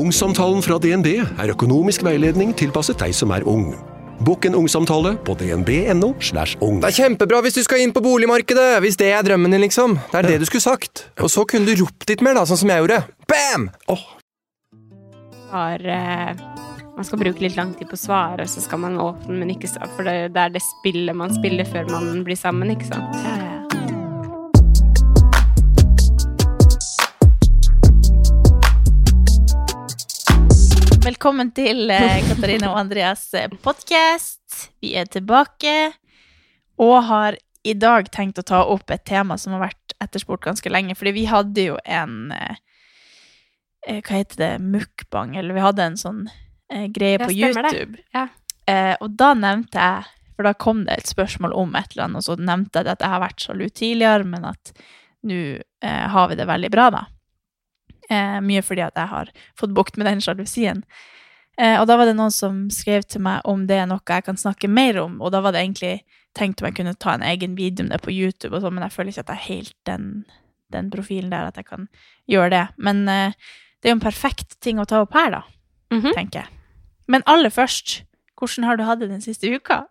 Ungsamtalen fra DNB er økonomisk veiledning tilpasset deg som er ung. Bokk en ungsamtale på dnb.no. slash ung. Det er kjempebra hvis du skal inn på boligmarkedet, hvis det er drømmen din, liksom. Det er det du skulle sagt. Og så kunne du ropt litt mer, da, sånn som jeg gjorde. Bam! Oh. har eh, Man skal bruke litt lang tid på å svare, og så skal man åpne, men ikke så For det, det er det spillet man spiller før man blir sammen, ikke sant? Velkommen til eh, Katarina og Andreas podkast. Vi er tilbake og har i dag tenkt å ta opp et tema som har vært etterspurt ganske lenge. Fordi vi hadde jo en eh, eh, Hva heter det? Mukbang, eller vi hadde en sånn eh, greie på. YouTube. Ja. Eh, og da nevnte jeg For da kom det et spørsmål om et eller annet, og så nevnte jeg at jeg har vært sjalu tidligere, men at nå eh, har vi det veldig bra, da. Eh, mye fordi at jeg har fått bukt med den sjalusien. Eh, og da var det noen som skrev til meg om det er noe jeg kan snakke mer om, og da var det egentlig tenkt om jeg kunne ta en egen video om det på YouTube, og så, men jeg føler ikke at jeg er helt den, den profilen der at jeg kan gjøre det. Men eh, det er jo en perfekt ting å ta opp her, da, Mhm. tenker jeg. Men aller først, hvordan har du hatt det den siste uka?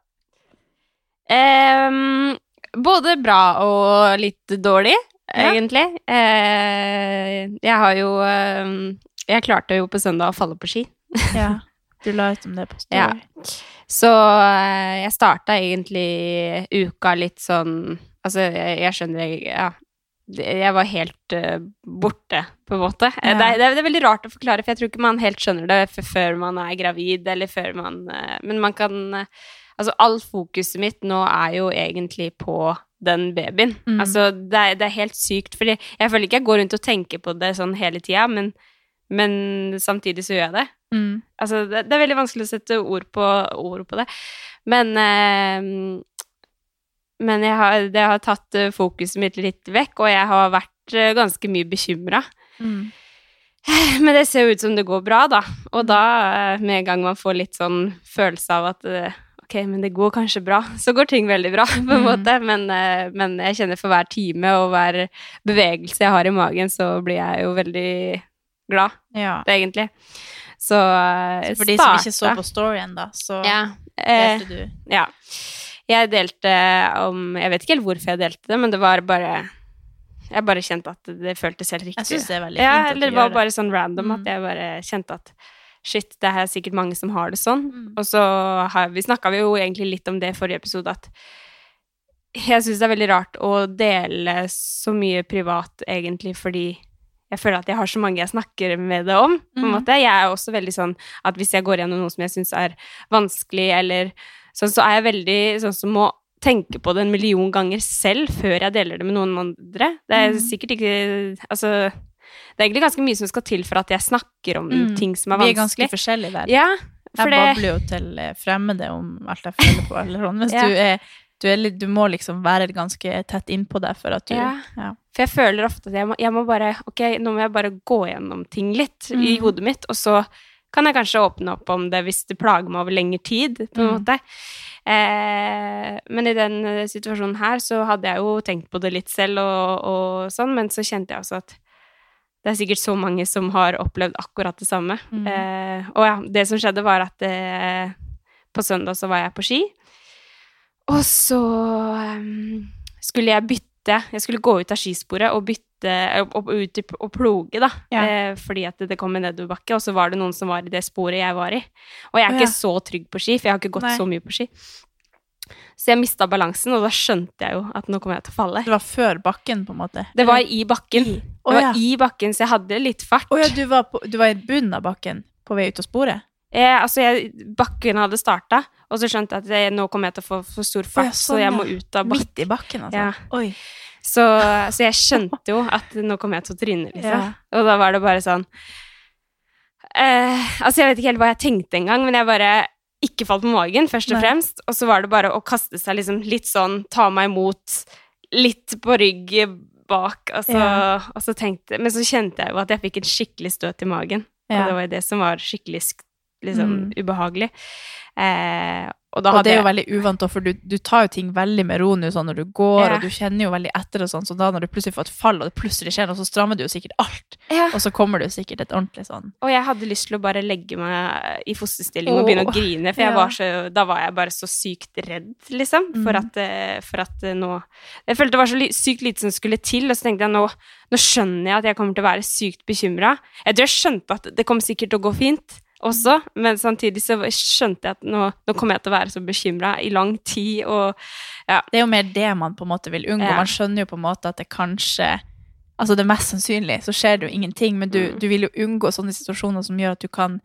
Um, både bra og litt dårlig, Ja. egentlig. Eh, jeg har jo ehm, Jeg klarte jo på søndag å falle på ski. Ja, du la ut om det på Ja. Så eh, jeg starta egentlig uka litt sånn Altså, jeg, jeg skjønner jeg, Ja. Jeg var helt uh, borte, på en måte. Eh, Ja. Det, er, det, er, veldig rart å forklare, for jeg tror ikke man helt skjønner det før man er gravid, eller før man uh, Men man kan uh, Altså, all fokuset mitt nå er jo egentlig på den babyen. Mm. Altså, det er, det er helt sykt, fordi jeg føler ikke jeg går rundt og tenker på det sånn hele tida, men, men samtidig så gjør jeg det. Mm. Altså, det, det er veldig vanskelig å sette ord på, ord på det. Men eh, Men jeg har, det har tatt eh, fokuset mitt litt vekk, og jeg har vært eh, ganske mye bekymra. Mm. Men det ser jo ut som det går bra, da. Og da, eh, med en gang man får litt sånn følelse av at ok, men det går kanskje bra, så går ting veldig bra, på en Mm. måte. Men, eh, men jeg kjenner for hver time og hver bevegelse jeg har i magen, så blir jeg jo veldig glad, Ja. egentlig. Så eh, Så for de som ikke så på storyen, da, så ja, eh, delte du ja. Jeg delte om Jeg vet ikke helt hvorfor jeg delte det, men det var bare Jeg bare kjente at det føltes helt riktig. Jeg syns det er veldig ja, fint at eller det var bare sånn random at jeg bare kjente at shit, det er sikkert mange som har det sånn. Mm. Og så har vi snakka vi jo egentlig litt om det i forrige episode, at jeg syns det er veldig rart å dele så mye privat, egentlig, fordi jeg føler at jeg har så mange jeg snakker med det om. på en Mhm. måte. Jeg er også veldig sånn at hvis jeg går gjennom noe som jeg syns er vanskelig, eller sånn, så er jeg veldig sånn som må tenke på det en million ganger selv før jeg deler det med noen andre. Det er Mhm. sikkert ikke Altså, det er egentlig ganske mye som skal til for at jeg snakker om Mm. ting som er vanskelig. Vi er ganske forskjellige der. Ja, for Jeg det babler jo til eh, fremmede om alt jeg føler på, eller sånn, Hvis Ja. du er du, er du må liksom være ganske tett innpå deg for at du Ja. ja. For jeg føler ofte at jeg må, jeg må bare Ok, nå må jeg bare gå gjennom ting litt i Mm. hodet mitt, og så kan jeg kanskje åpne opp om det hvis det plager meg over lengre tid, på en Mm. måte. Eh, men i den eh, situasjonen her så hadde jeg jo tenkt på det litt selv og, og sånn, men så kjente jeg også at det er sikkert så mange som har opplevd akkurat det samme. Mm. Eh, og ja, det som skjedde var at eh, på søndag så var jeg på ski, og så um, skulle jeg bytte Jeg skulle gå ut av skisporet og bytte og, ut og ploge, da. Ja. Eh, fordi at det, kom en nedoverbakke, og så var det noen som var i det sporet jeg var i. Og jeg er ja. ikke så trygg på ski, for jeg har ikke gått Nei. så mye på ski. Så jeg mista balansen, og da skjønte jeg jo at nå kommer jeg til å falle. Det var før bakken, på en måte? Det var i bakken. I. Det var ja. i bakken, så jeg hadde litt fart. Å ja, du var, på, du var i bunnen av bakken på vei ut av sporet? Eh, altså, jeg, bakken hadde starta, og så skjønte jeg at jeg, nå kommer jeg til å få for stor fart, oh, ja, sånn, så jeg må ut av bakken. Midt i bakken, altså? Ja. Så, så jeg skjønte jo at nå kommer jeg til å tryne, liksom. Og da var det bare sånn eh, Altså, jeg vet ikke helt hva jeg tenkte engang, men jeg bare ikke falt på magen, først og fremst. Og så var det bare å kaste seg liksom litt sånn, ta meg imot, litt på rygg bak, og så, Ja. og så tenkte Men så kjente jeg jo at jeg fikk en skikkelig støt i magen. Ja. Og det var jo det som var skikkelig liksom, Mm. ubehagelig. Eh, og Og det er jo veldig uvant, for du, du tar jo ting veldig med ro nå sånn når du går, Ja. og du kjenner jo veldig etter og sånn, så da når du plutselig får et fall, og det plutselig skjer noe, så strammer du jo sikkert alt. ja. Og så kommer du sikkert et ordentlig sånn Og jeg hadde lyst til å bare legge meg i fosterstilling og begynne å grine, for ja. var så, da var jeg bare så sykt redd, liksom, for Mhm. at, eh, for at eh, nå Jeg følte det var så li sykt lite som skulle til, og så tenkte jeg nå, nå skjønner jeg at jeg kommer til å være sykt bekymra. Jeg tror jeg skjønte at det kommer sikkert til å gå fint også, men samtidig så skjønte jeg at nå, nå kommer jeg til å være så bekymra i lang tid, og ja. Det er jo mer det man på en måte vil unngå. Man skjønner jo på en måte at det kanskje Altså det mest sannsynlig, så skjer det jo ingenting, men du, Mm. du vil jo unngå sånne situasjoner som gjør at du kan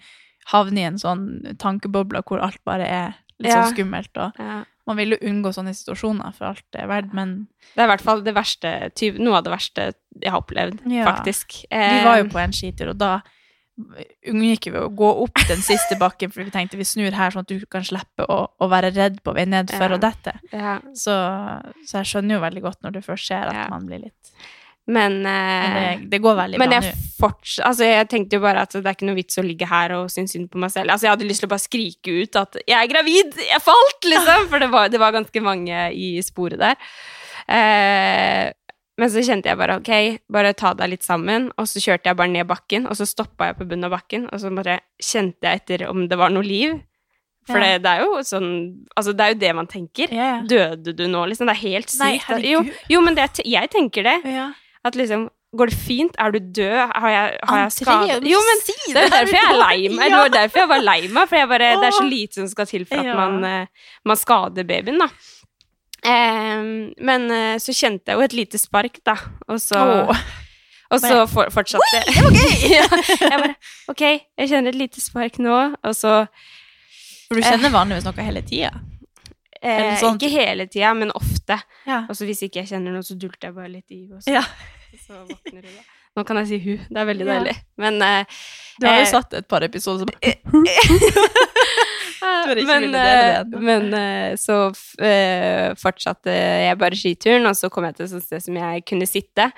havne i en sånn tankeboble hvor alt bare er litt Ja. sånn skummelt. Og ja. man vil jo unngå sånne situasjoner for alt det er verdt, men Det er i hvert fall det verste, noe av det verste jeg har opplevd, Ja. faktisk. vi var jo Eh, på en skitur, og da unngikk vi å gå opp den siste bakken, for vi tenkte vi snur her, sånn at du kan slippe å, å være redd på vei ned for Ja. å dette. ja. Så, så jeg skjønner jo veldig godt når du først ser at Ja. man blir litt Men, Men eh, det, det går veldig Men bra nå. Altså, jeg tenkte jo bare at det er ikke noe vits å ligge her og synes synd på meg selv. Altså, jeg hadde lyst til å bare skrike ut at 'jeg er gravid', jeg falt, liksom! For det var, det var ganske mange i sporet der. Eh, men så kjente jeg bare ok, bare ta deg litt sammen. Og så kjørte jeg bare ned bakken, og så stoppa jeg på bunnen av bakken, og så bare kjente jeg etter om det var noe liv. For Ja. det, det er jo sånn Altså, det er jo det man tenker. Ja, ja. Døde du nå, liksom? Det er helt sykt. Nei, jo, jo, men det, jeg tenker det. At liksom Går det fint? Er du død? Har jeg, har jeg skade? Jo, men si det er jo derfor jeg er lei meg. Det var derfor jeg var lei meg, for bare, det er så lite som skal til for at man, eh, man skader babyen, da. Ehm, men eh, så kjente jeg jo et lite spark, da, og så oh. Og så for, fortsatte Oi, det var gøy! ja, jeg bare Ok, jeg kjenner et lite spark nå, og så For du kjenner vanligvis noe hele tida? eh, sånn- Ikke hele tida, men ofte. Ja. Og så hvis ikke jeg kjenner noe, så dulter jeg bare litt i, og så, Ja. så våkner du, da. Nå kan jeg si hu. Det er veldig deilig. Men eh, Du har jo Eh, satt et par episoder som ikke men, men så fortsatte jeg bare skituren, og så kom jeg til et sånt sted som jeg kunne sitte.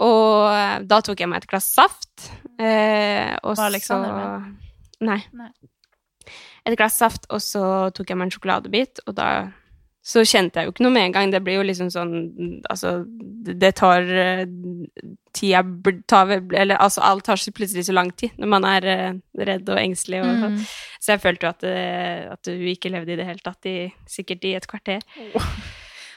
Og eh, da tok jeg meg et glass saft. eh, og Var Alexander så Nei. Nei. Et glass saft, og så tok jeg meg en sjokoladebit, og da så kjente jeg jo ikke noe med en gang. Det blir jo liksom sånn Altså, det tar eh, Tida tar Eller altså, alt tar så plutselig så lang tid når man er eh, redd og engstelig. Og, Mm. Så jeg følte jo at, eh, at du ikke levde i det hele tatt, i, sikkert i et kvarter.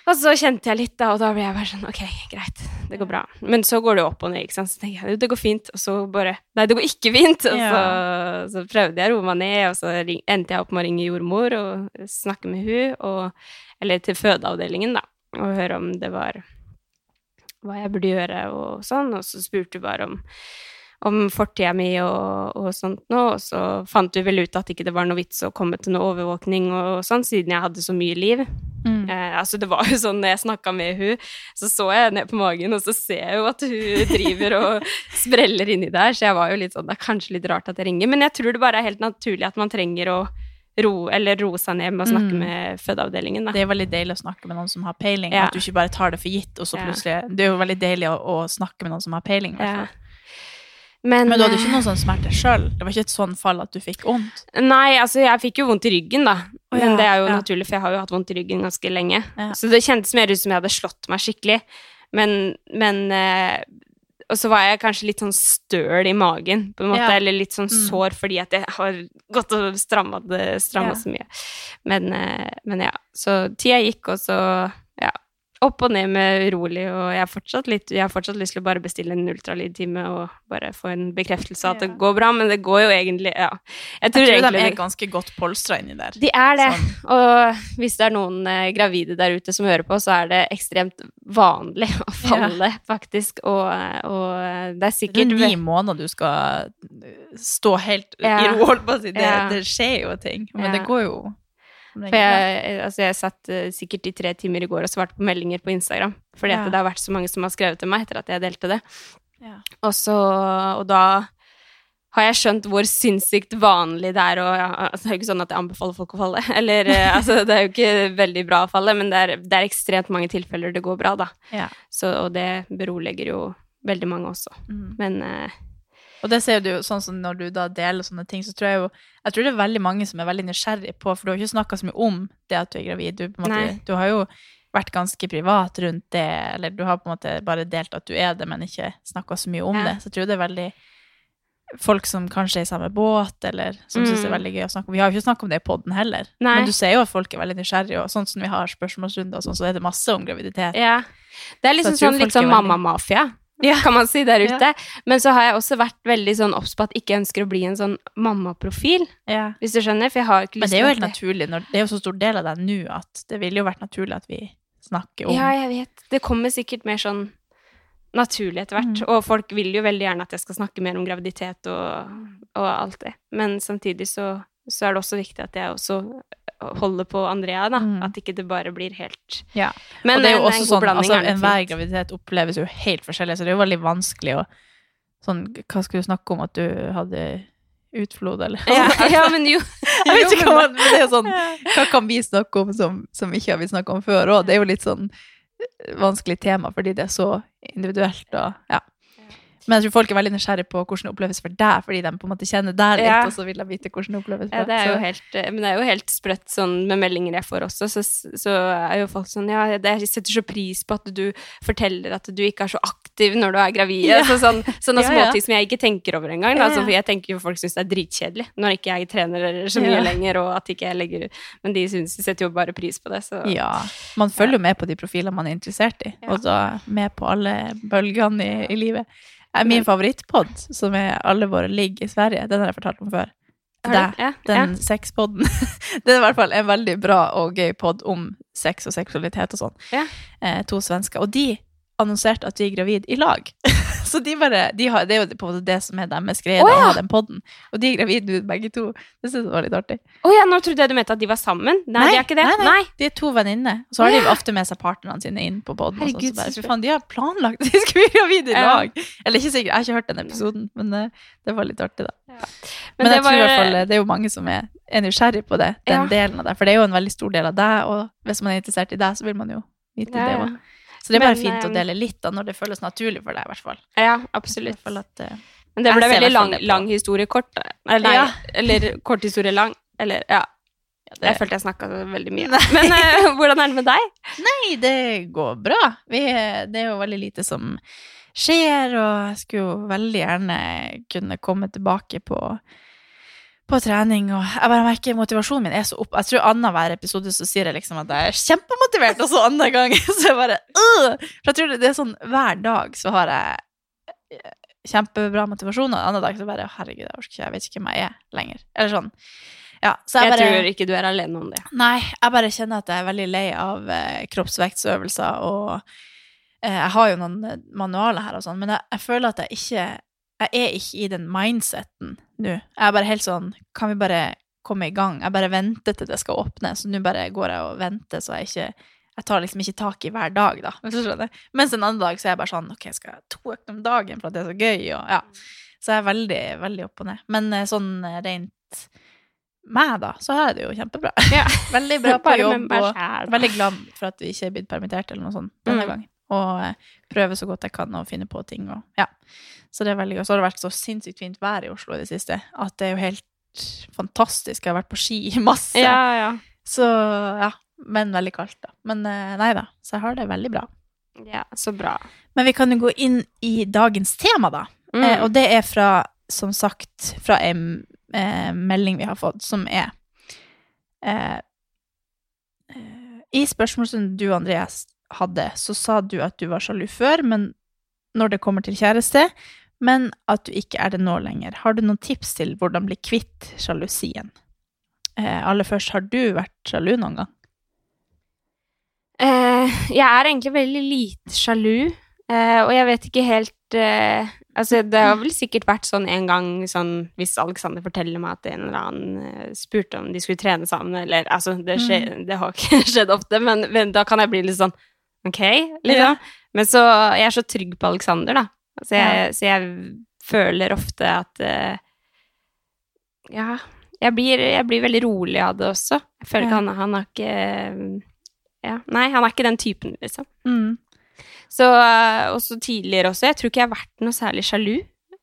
Og så kjente jeg litt, da, og da ble jeg bare sånn Ok, greit, det går bra. Men så går det jo opp og ned, ikke sant. Så tenker jeg jo, det går fint, og så bare Nei, det går ikke fint! Og så, så prøvde jeg å roe meg ned, og så endte jeg opp med å ringe jordmor og snakke med hun, og, eller til fødeavdelingen, da, og høre om det var hva jeg burde gjøre, og sånn. Og så spurte hun bare om om fortida mi og, og sånt noe, og så fant vi vel ut at ikke det var noe vits å komme til noe overvåkning og sånn, siden jeg hadde så mye liv. Mm. Eh, altså det var jo sånn når jeg snakka med hun, så så jeg ned på magen, og så ser jeg jo at hun driver og spreller inni der, så jeg var jo litt sånn Det er kanskje litt rart at jeg ringer, men jeg tror det bare er helt naturlig at man trenger å ro, eller roe seg ned med å snakke Mm. med fødeavdelingen, da. Det er veldig deilig å snakke med noen som har peiling, Ja. at du ikke bare tar det for gitt, og så plutselig Det er jo veldig deilig å, å snakke med noen som har peiling, i hvert Ja. Men, Men du hadde eh, ikke noen sånn smerte sjøl? Det var ikke et sånn fall at du fikk vondt? Nei, altså jeg fikk jo vondt i ryggen, da. Å, Men det er jo ja. naturlig, for jeg har jo hatt vondt i ryggen ganske lenge. Ja. Så det kjentes mer ut som jeg hadde slått meg skikkelig. Men, men eh, Og så var jeg kanskje litt sånn støl i magen, på en måte. Ja. Eller litt sånn Mm. sår fordi at jeg har gått og stramma Ja. så mye. Men, eh, men ja. Så tida gikk, og så ja. Opp og ned med urolig, og jeg har fortsatt, litt, jeg har fortsatt lyst til å bare bestille en ultralydtime og bare få en bekreftelse av at Ja. det går bra, men det går jo egentlig Ja. Jeg tror, Jeg tror egentlig de det- er ganske godt polstra inni der. de er det. Sånn. Og hvis det er noen eh, gravide der ute som hører på, så er det ekstremt vanlig å falle, faktisk. Og, og det er sikkert Det er ni måneder du skal stå helt i Ja. ro, holdt på å si. Det, Ja. det skjer jo ting. Men Ja. det går jo For jeg, altså jeg satt eh, sikkert i tre timer i går og svarte på meldinger på Instagram. Fordi Ja. det har vært så mange som har skrevet til meg etter at jeg delte det. Ja. Og, så, og da har jeg skjønt hvor sinnssykt vanlig det er å ja, altså, Det er jo ikke sånn at jeg anbefaler folk å falle, eller eh, altså, det er jo ikke veldig bra å falle, men det er, det er ekstremt mange tilfeller det går bra, da. Ja. Så, og det beroliger jo veldig mange også. Mm. Men eh, Og det ser du jo sånn som når du da deler sånne ting, så tror jeg jo Jeg tror det er veldig mange som er veldig nysgjerrig på, for du har ikke snakka så mye om det at du er gravid. Du, på måte, du har jo vært ganske privat rundt det, eller du har på en måte bare delt at du er det, men ikke snakka så mye om Ja. det. Så jeg tror det er veldig folk som kanskje er i samme båt, eller som syns det er Mm. veldig gøy å snakke om. Vi har jo ikke snakket om det i poden heller, Nei. men du ser jo at folk er veldig nysgjerrige, og sånn som vi har spørsmålsrunder og sånn, så er det masse om graviditet. ja. Det er liksom Så sånn, litt sånn veldig- mammamafia, Ja. kan man si der Ja. ute. Men så har jeg også vært veldig sånn obs på at ikke ønsker å bli en sånn mammaprofil, Ja. hvis du skjønner, for jeg har ikke Men lyst det er jo helt til at naturlig, når, det er jo så stor del av deg nå at det ville jo vært naturlig at vi snakker om Ja, jeg vet. Det kommer sikkert mer sånn naturlig etter hvert. Mm. Og folk vil jo veldig gjerne at jeg skal snakke mer om graviditet og, og alt det. Men samtidig så, så er det også viktig at jeg også holder på Andrea, da. Mm. At ikke det bare blir helt Ja. Men og det er jo en- også en sånn, altså er Enhver graviditet oppleves jo helt forskjellig, så det er jo veldig vanskelig å sånn, Hva skulle du snakke om? At du hadde utflod, eller? ja, ja, men jo. Jeg vet ikke hva men det er sånn Hva kan vi snakke om som, som ikke har vi snakka om før òg? Det er jo litt sånn eh, vanskelig tema, fordi det er så individuelt og ja. Men jeg tror folk er veldig nysgjerrige på hvordan det oppleves for deg, fordi de på en måte kjenner deg litt, Ja. og så vil de vite hvordan det oppleves for Ja, det er jo helt, eh, men det er jo helt sprøtt sånn med meldinger jeg får også, så, så er jo folk sånn Ja, det, jeg setter så pris på at du forteller at du ikke er så aktiv når du er gravid. Ja. Så sånn, sånne Ja, ja. småting som jeg ikke tenker over engang. Ja, Altså, for jeg tenker jo folk syns det er dritkjedelig når ikke jeg trener så mye Ja. lenger, og at ikke jeg legger ut Men de syns, setter jo bare pris på det, så Ja. Man følger jo med på de profilene man er interessert i, Ja. og da med på alle bølgene i, i livet. Eh, Min favorittpod, som er Alle våre ligg i Sverige, den har jeg fortalt om før. Det, ja, den sexpodden. det er i hvert fall en veldig bra og gøy pod om sex og seksualitet og sånn. Ja. Eh, to svensker. Og de annonserte at de er gravid i lag. Så de bare, de har, det er jo på en måte det som er deres greie, oh, ja. å ha den podden. Og de er gravide begge to. Det synes jeg var litt artig. Å ja, nå trodde jeg du mente at de var sammen. Nei, de er ikke det. Nei, Nei. nei. De er to venninner. Så har de ja. ofte med seg partnerne sine inn på podden. og sånn, Herregud, så bare, så faen, de har planlagt at de skal bli gravide i Ja. lag. Eller ikke sikkert, jeg har ikke hørt den episoden, men uh, det var litt artig, da. Men, Men, det jeg tror i hvert fall eh, det er jo mange som er, er nysgjerrig på det, den Ja. delen av det. For det er jo en veldig stor del av deg, og hvis man er interessert i deg, så vil man jo vite Ja, det òg. Så det er bare Men, fint å eh, dele litt, da, når det føles naturlig for deg, i hvert fall. Ja, I absolutt. at, uh, Men det ble veldig lang, lang historie kort. Eller, nei, Ja. eller kort historie lang. Eller, ja. ja, Jeg følte jeg snakka veldig mye. Men uh, hvordan er det med deg? Nei, det går bra. Vi, det er jo veldig lite som skjer, og jeg skulle jo veldig gjerne kunne komme tilbake på, på trening. Og jeg bare merker motivasjonen min er så opp. Jeg tror annenhver episode så sier jeg liksom at jeg er kjempemotivert, og så annen gang så jeg bare øh! For jeg tror det, er sånn hver dag så har jeg eh, kjempebra motivasjon, og en annen dag så bare herregud, jeg orker ikke, jeg vet ikke hvem jeg er lenger. Eller sånn. Ja, så jeg, Jeg bare, tror ikke du er alene om det. Nei, jeg bare kjenner at jeg er veldig lei av eh, kroppsvektsøvelser, og eh, jeg har jo noen eh, manualer her og sånn, men jeg, jeg føler at jeg ikke Jeg er ikke i den mindseten nå. Jeg er bare helt sånn Kan vi bare komme i gang? Jeg bare venter til det skal åpne, så nå bare går jeg og venter, så jeg ikke jeg tar liksom ikke tak i hver dag, da. hvis du skjønner. Mens en annen dag så er jeg bare sånn Ok, jeg skal ha to økter om dagen for at det er så gøy, og ja. Så jeg er veldig, veldig opp og ned. Men eh, sånn eh, rent meg, da, så har jeg det jo kjempebra. Ja. Veldig bra på jobb, og veldig glad for at vi ikke er blitt permittert eller noe sånt denne Mm. gangen. Og eh, prøver så godt jeg kan å finne på ting. Og, ja. Så det er veldig gøy. Så har det vært så sinnssykt fint vær i Oslo i det siste at det er jo helt fantastisk. Jeg har vært på ski masse. Ja, ja. Så ja, men veldig kaldt, da. Men eh, nei da, så jeg har det veldig bra. ja, så bra. Men vi kan jo gå inn i dagens tema, da. Mm. Eh, og det er fra, som sagt, fra en eh, melding vi har fått, som er eh, eh, I spørsmålsrunden du, Andreas, hadde, så sa du at du var sjalu før, men når det kommer til kjæreste, men at du ikke er det nå lenger. Har du noen tips til hvordan bli kvitt sjalusien? Eh, aller først, har du vært sjalu noen gang? Eh, jeg er egentlig veldig lite sjalu, eh, og jeg vet ikke helt eh, Altså, det har vel sikkert vært sånn en gang sånn hvis Alexander forteller meg at en eller annen eh, spurte om de skulle trene sammen, eller altså Det, skjer, det har ikke skjedd ofte, men, men da kan jeg bli litt sånn Ok, liksom. Men så Jeg er så trygg på Alexander, da. Så jeg, så jeg føler ofte at eh, Ja, jeg blir, jeg blir veldig rolig av det også. Jeg føler ikke Ja. han, han har ikke ja, Nei, han er ikke den typen, liksom. Mm. Så og så tidligere også. Jeg tror ikke jeg har vært noe særlig sjalu.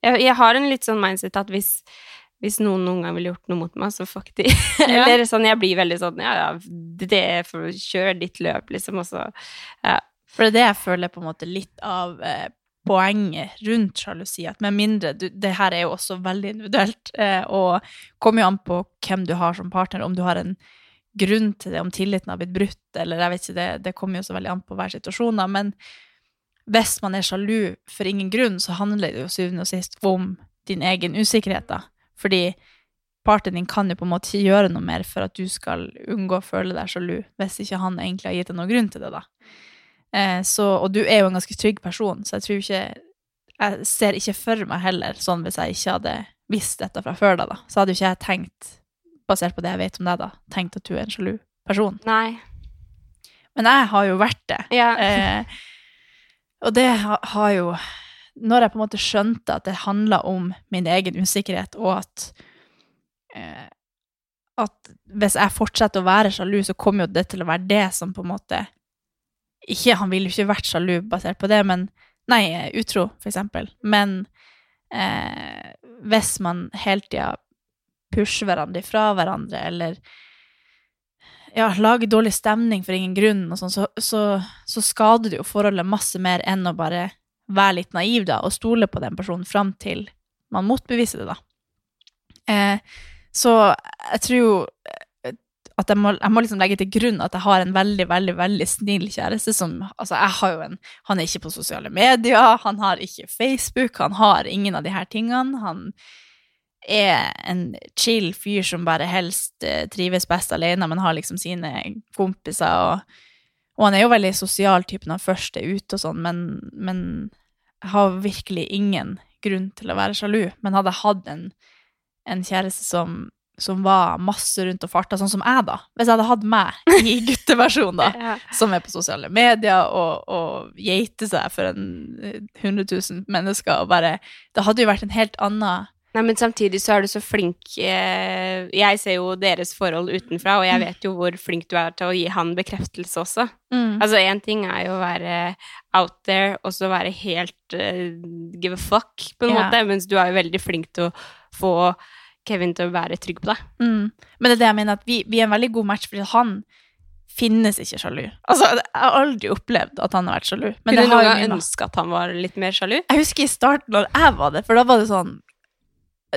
Jeg, jeg har en litt sånn mindset at hvis, hvis noen noen gang ville gjort noe mot meg, så fuck de. Ja. Eller sånn, jeg blir veldig sånn Ja, ja, det å kjøre ditt løp, liksom, og så ja. For det er det jeg føler på en måte litt av eh, poenget rundt sjalusi. At med mindre du, Det her er jo også veldig individuelt, eh, og kommer jo an på hvem du har som partner, om du har en grunn til det, om tilliten har blitt brutt, eller jeg vet ikke, det, det kommer jo så veldig an på hver situasjon, da, men hvis man er sjalu for ingen grunn, så handler det jo syvende og sist om din egen usikkerhet, da. Fordi partneren din kan jo på en måte ikke gjøre noe mer for at du skal unngå å føle deg sjalu, hvis ikke han egentlig har gitt deg noen grunn til det, da. Eh, så, og du er jo en ganske trygg person, så jeg tror ikke Jeg ser ikke for meg heller, sånn hvis jeg ikke hadde visst dette fra før, da, da. Så hadde jo ikke jeg tenkt, basert på det jeg vet om deg, da, tenkt at du er en sjalu person. Nei. Men jeg har jo vært det. Ja. Eh, og det har jo Når jeg på en måte skjønte at det handla om min egen usikkerhet, og at eh, At hvis jeg fortsetter å være sjalu, så kommer jo det til å være det som på en måte ikke, Han ville jo ikke vært sjalu basert på det, men Nei, utro, for eksempel. Men eh, hvis man hele tida pusher hverandre fra hverandre, eller ja, lager dårlig stemning for ingen grunn, og sånn, så, så, så skader det jo forholdet masse mer enn å bare være litt naiv da, og stole på den personen fram til man motbeviser det, da. Eh, så jeg tror jo at jeg må, jeg må liksom legge til grunn at jeg har en veldig, veldig veldig snill kjæreste som Altså, jeg har jo en Han er ikke på sosiale medier, han har ikke Facebook, han har ingen av de her tingene. Han er en chill fyr som bare helst eh, trives best alene, men har liksom sine kompiser, og, og han er jo veldig sosial type når han først er ute og sånn, men, men jeg har virkelig ingen grunn til å være sjalu. Men hadde jeg hatt en, en kjæreste som, som var masse rundt og farta, sånn som jeg, da Hvis jeg hadde hatt meg i gutteversjon, da, Ja. som er på sosiale medier og, og geiter seg for en eh, 100 000 mennesker, og bare Det hadde jo vært en helt annen Nei, men samtidig så er du så flink eh, Jeg ser jo deres forhold utenfra, og jeg vet jo hvor flink du er til å gi han bekreftelse også. Mm. Altså, én ting er jo å være out there, og så være helt uh, give a fuck, på en yeah. måte, mens du er jo veldig flink til å få Kevin til å være trygg på deg. Mm. Men det er det jeg mener, at vi, vi er en veldig god match, fordi han finnes ikke sjalu. Altså, jeg har aldri opplevd at han har vært sjalu. Men Kunne det har ønske at han var litt mer sjalu? Jeg husker i starten når jeg var det, for da var det sånn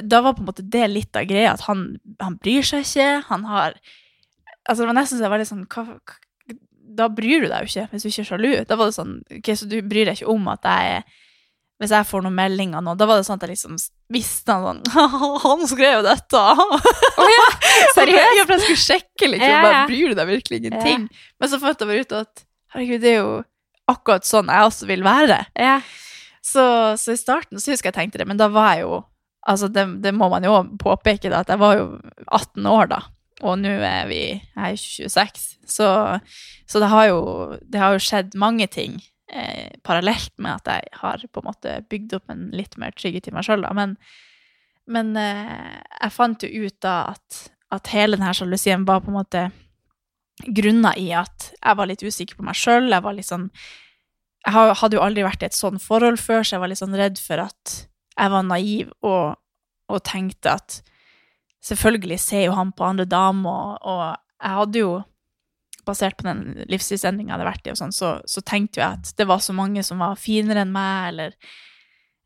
Da var på en måte det litt av greia, at han, han bryr seg ikke, han har Altså, det var nesten så jeg var litt sånn hva, hva, Da bryr du deg jo ikke hvis du ikke er sjalu. Da var det sånn Ok, så du bryr deg ikke om at jeg er Hvis jeg får noen meldinger nå, da var det sånn at jeg liksom visste han sånn Han skrev jo dette! Seriøst? Ja, for jeg skulle sjekke, liksom. Ja, Bare, bryr du deg virkelig ingenting? Men så fant jeg bare ut at herregud, det er jo akkurat sånn jeg også vil være. Ja. Så, så i starten så husker jeg tenkte det, men da var jeg jo Altså, det, det må man jo påpeke, da, at jeg var jo 18 år da, og nå er vi Jeg er 26. Så, så det, har jo, det har jo skjedd mange ting eh, parallelt med at jeg har på en måte bygd opp en litt mer trygghet i meg sjøl, da. Men, men eh, jeg fant jo ut da at, at hele denne sjalusien var på en måte grunna i at jeg var litt usikker på meg sjøl. Jeg var litt sånn Jeg hadde jo aldri vært i et sånn forhold før, så jeg var litt sånn redd for at jeg var naiv og, og tenkte at selvfølgelig ser jo han på andre damer, og, og jeg hadde jo Basert på den livsstilsendringa jeg hadde vært i, og sånn, så, så tenkte jeg at det var så mange som var finere enn meg, eller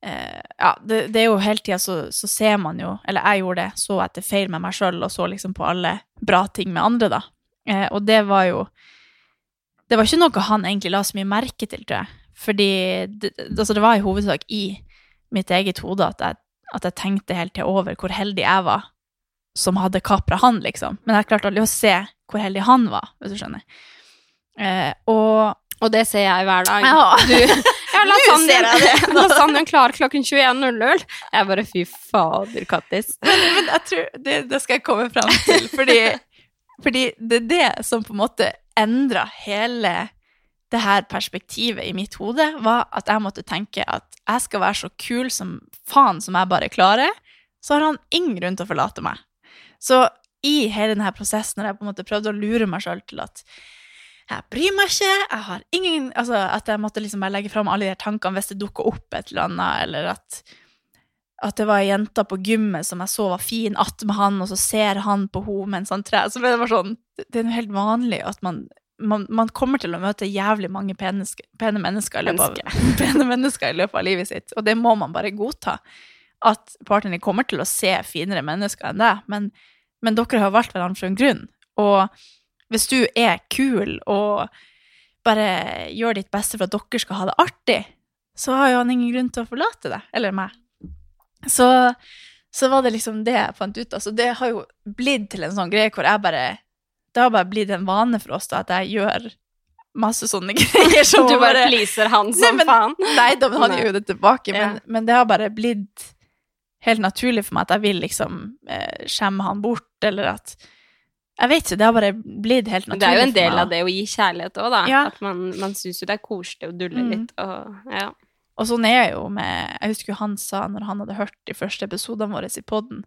eh, Ja, det, det er jo hele tida så, så ser man jo Eller jeg gjorde det, så etter feil med meg sjøl, og så liksom på alle bra ting med andre, da. Eh, og det var jo Det var ikke noe han egentlig la så mye merke til, tror jeg. Fordi det, altså det var i hovedsak i mitt eget hode at jeg, at jeg tenkte hele tida over hvor heldig jeg var som hadde kapra han, liksom. Men jeg klarte aldri å se hvor heldig han var, hvis du skjønner. Eh, og Og det ser jeg hver dag. Ja. Du, ja, det. Lasagnen klar klokken 21.00. Jeg bare fy fader, Kattis. Men jeg tror det, det skal jeg komme fram til, fordi, fordi det er det som på en måte endra hele det her perspektivet i mitt hode, var at jeg måtte tenke at jeg skal være så kul som faen som jeg bare klarer, så har han ingen grunn til å forlate meg. Så i hele denne prosessen når jeg på en måte prøvde å lure meg sjøl til at jeg bryr meg ikke, jeg har ingen Altså at jeg måtte liksom bare legge fram alle de her tankene hvis det dukker opp et eller annet, eller at at det var ei jente på gymmet som jeg så var fin attmed han, og så ser han på henne mens han trer. Så det bare sånn Det er jo helt vanlig at man, man, man kommer til å møte jævlig mange pene, pene, mennesker i løpet av, pene mennesker i løpet av livet sitt, og det må man bare godta. At partneren kommer til å se finere mennesker enn deg, men, men dere har valgt hverandre for en grunn. Og hvis du er kul og bare gjør ditt beste for at dere skal ha det artig, så har jo han ingen grunn til å forlate deg, eller meg. Så, så var det liksom det jeg fant ut av. Så det har jo blitt til en sånn greie hvor jeg bare Det har bare blitt en vane for oss da, at jeg gjør masse sånne greier. Så du bare pleaser han som faen? Nei, da, men han gjør jo det tilbake. Men, ja. men, det har bare blitt helt naturlig for meg at jeg vil liksom eh, skjemme han bort, eller at jeg vet ikke, det har bare blitt helt naturlig for meg. Det er jo en del av det å gi kjærlighet òg, da. Ja. At man, man syns jo det er koselig å dulle Mm. litt og ja. Og sånn er jeg jo med Jeg husker jo han sa, når han hadde hørt de første episodene våre i poden,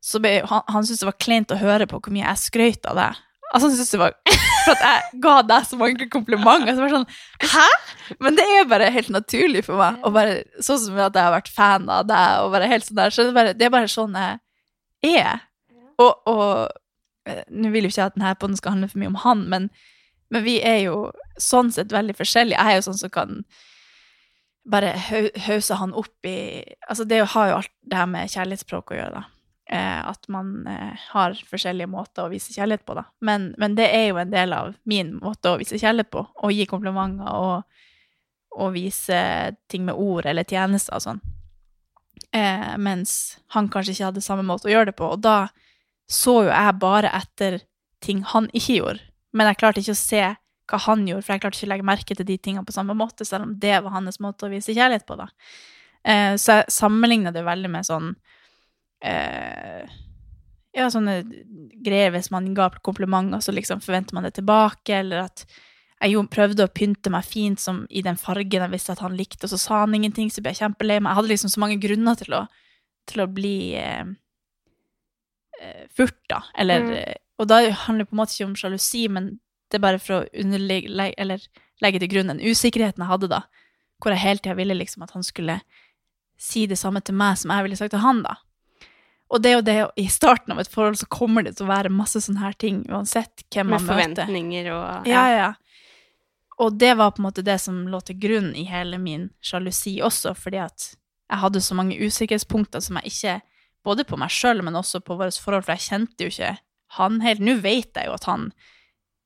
så ble han, han syntes det var kleint å høre på hvor mye jeg skrøt av deg. Altså, han syntes det var For at jeg ga deg så mange komplimenter. Så var sånn Hæ?! Men det er bare helt naturlig for meg. Og bare, sånn som at jeg har vært fan av deg, og bare helt sånn der. Så det er bare, det er bare sånn jeg er. Og, og eh, Nå vil jo ikke jeg at denne poden skal handle for mye om han, men, men vi er jo sånn sett veldig forskjellige. Jeg er jo sånn som kan bare hause han opp i Altså, det har jo alt det her med kjærlighetsspråk å gjøre, da. Eh, at man eh, har forskjellige måter å vise kjærlighet på, da. Men, men det er jo en del av min måte å vise kjærlighet på. Å gi komplimenter og, og vise ting med ord eller tjenester og sånn. Eh, mens han kanskje ikke hadde samme måte å gjøre det på. Og da så jo jeg bare etter ting han ikke gjorde. Men jeg klarte ikke å se hva han gjorde, for jeg klarte ikke å legge merke til de tingene på samme måte, selv om det var hans måte å vise kjærlighet på, da. Eh, så jeg sammenligna det veldig med sånn eh, Ja, sånne greier hvis man ga komplimenter, så liksom forventer man det tilbake, eller at jeg jo prøvde å pynte meg fint som i den fargen jeg visste at han likte, og så sa han ingenting, så ble jeg kjempelei meg. Jeg hadde liksom så mange grunner til å, til å bli eh, eh, da. Eller Mm. eh, Og da handler det på en måte ikke om sjalusi, men det er bare for å underlegge, eller legge til grunn den usikkerheten jeg hadde da, hvor jeg hele tida ville liksom at han skulle si det samme til meg som jeg ville sagt til han, da. Og det er jo det, i starten av et forhold så kommer det til å være masse sånne her ting, uansett hvem Med man møter. Med forventninger og Ja, ja. Og det var på en måte det som lå til grunn i hele min sjalusi også, fordi at jeg hadde så mange usikkerhetspunkter som jeg ikke Både på meg sjøl, men også på vårt forhold, for jeg kjente jo ikke han helt. Nå vet jeg jo at han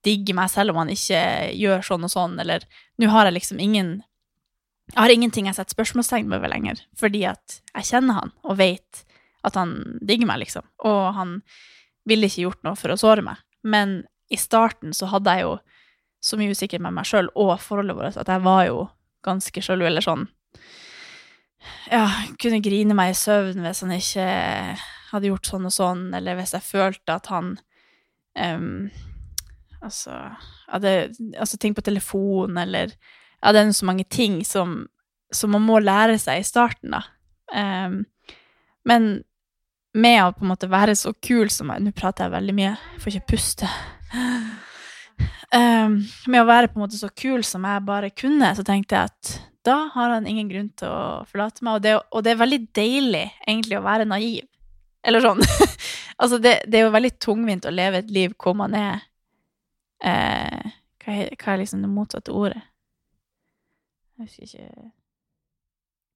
digger meg selv om han ikke gjør sånn og sånn, eller nå har jeg liksom ingen Jeg har ingenting jeg setter spørsmålstegn ved lenger, fordi at jeg kjenner han og vet at han digger meg, liksom. Og han ville ikke gjort noe for å såre meg. Men i starten så hadde jeg jo så mye usikker med meg sjøl og forholdet vårt at jeg var jo ganske sjalu, eller sånn Ja, kunne grine meg i søvn hvis han ikke hadde gjort sånn og sånn, eller hvis jeg følte at han um, Altså hadde altså ting på telefon, eller Ja, det er så mange ting som, som man må lære seg i starten, da. Um, men med å på en måte være så kul som jeg Nå prater jeg veldig mye, får ikke puste. Um, med å være på en måte så kul som jeg bare kunne, så tenkte jeg at da har han ingen grunn til å forlate meg. Og det, og det er veldig deilig egentlig å være naiv. Eller sånn. altså, det, det er jo veldig tungvint å leve et liv hvor man er eh, hva, er hva er liksom det motsatte ordet? Jeg husker ikke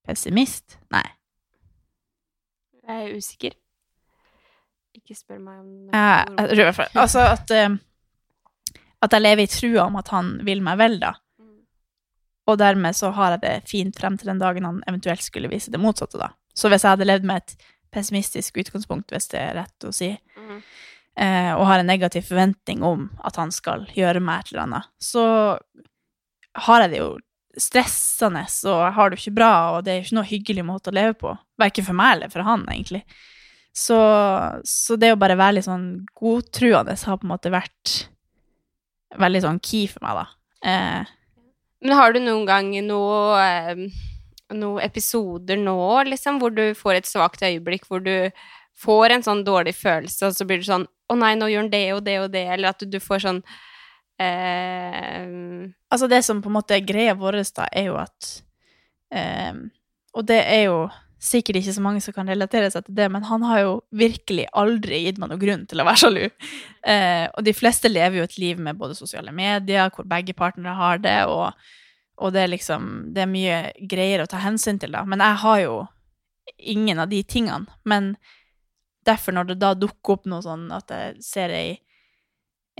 Pessimist? Nei. Jeg er usikker. Ikke spør meg om Jeg, tror i hvert fall Altså at eh, At jeg lever i trua om at han vil meg vel, da. Og dermed så har jeg det fint frem til den dagen han eventuelt skulle vise det motsatte, da. Så hvis jeg hadde levd med et pessimistisk utgangspunkt, hvis det er rett å si, mm. eh, og har en negativ forventning om at han skal gjøre meg et eller annet, så har jeg det jo stressende, og jeg har det jo ikke bra, og det er jo ikke noe hyggelig måte å leve på. Verken for meg eller for han, egentlig. Så, så det å bare være litt sånn godtruende har på en måte vært veldig sånn key for meg, da. Eh, Men har du noen gang noe, eh, noen episoder nå, liksom, hvor du får et svakt øyeblikk, hvor du får en sånn dårlig følelse, og så blir du sånn Å nei, nå gjør han det og det og det, eller at du, du får sånn eh, Altså, det som på en måte er greia vår, da, er jo at eh, Og det er jo sikkert ikke så mange som kan relatere seg til det, men han har jo virkelig aldri gitt meg noen grunn til å være sjalu. Eh, og de fleste lever jo et liv med både sosiale medier, hvor begge partnere har det, og, og det er liksom Det er mye greier å ta hensyn til, da. Men jeg har jo ingen av de tingene. Men derfor, når det da dukker opp noe sånn at jeg ser ei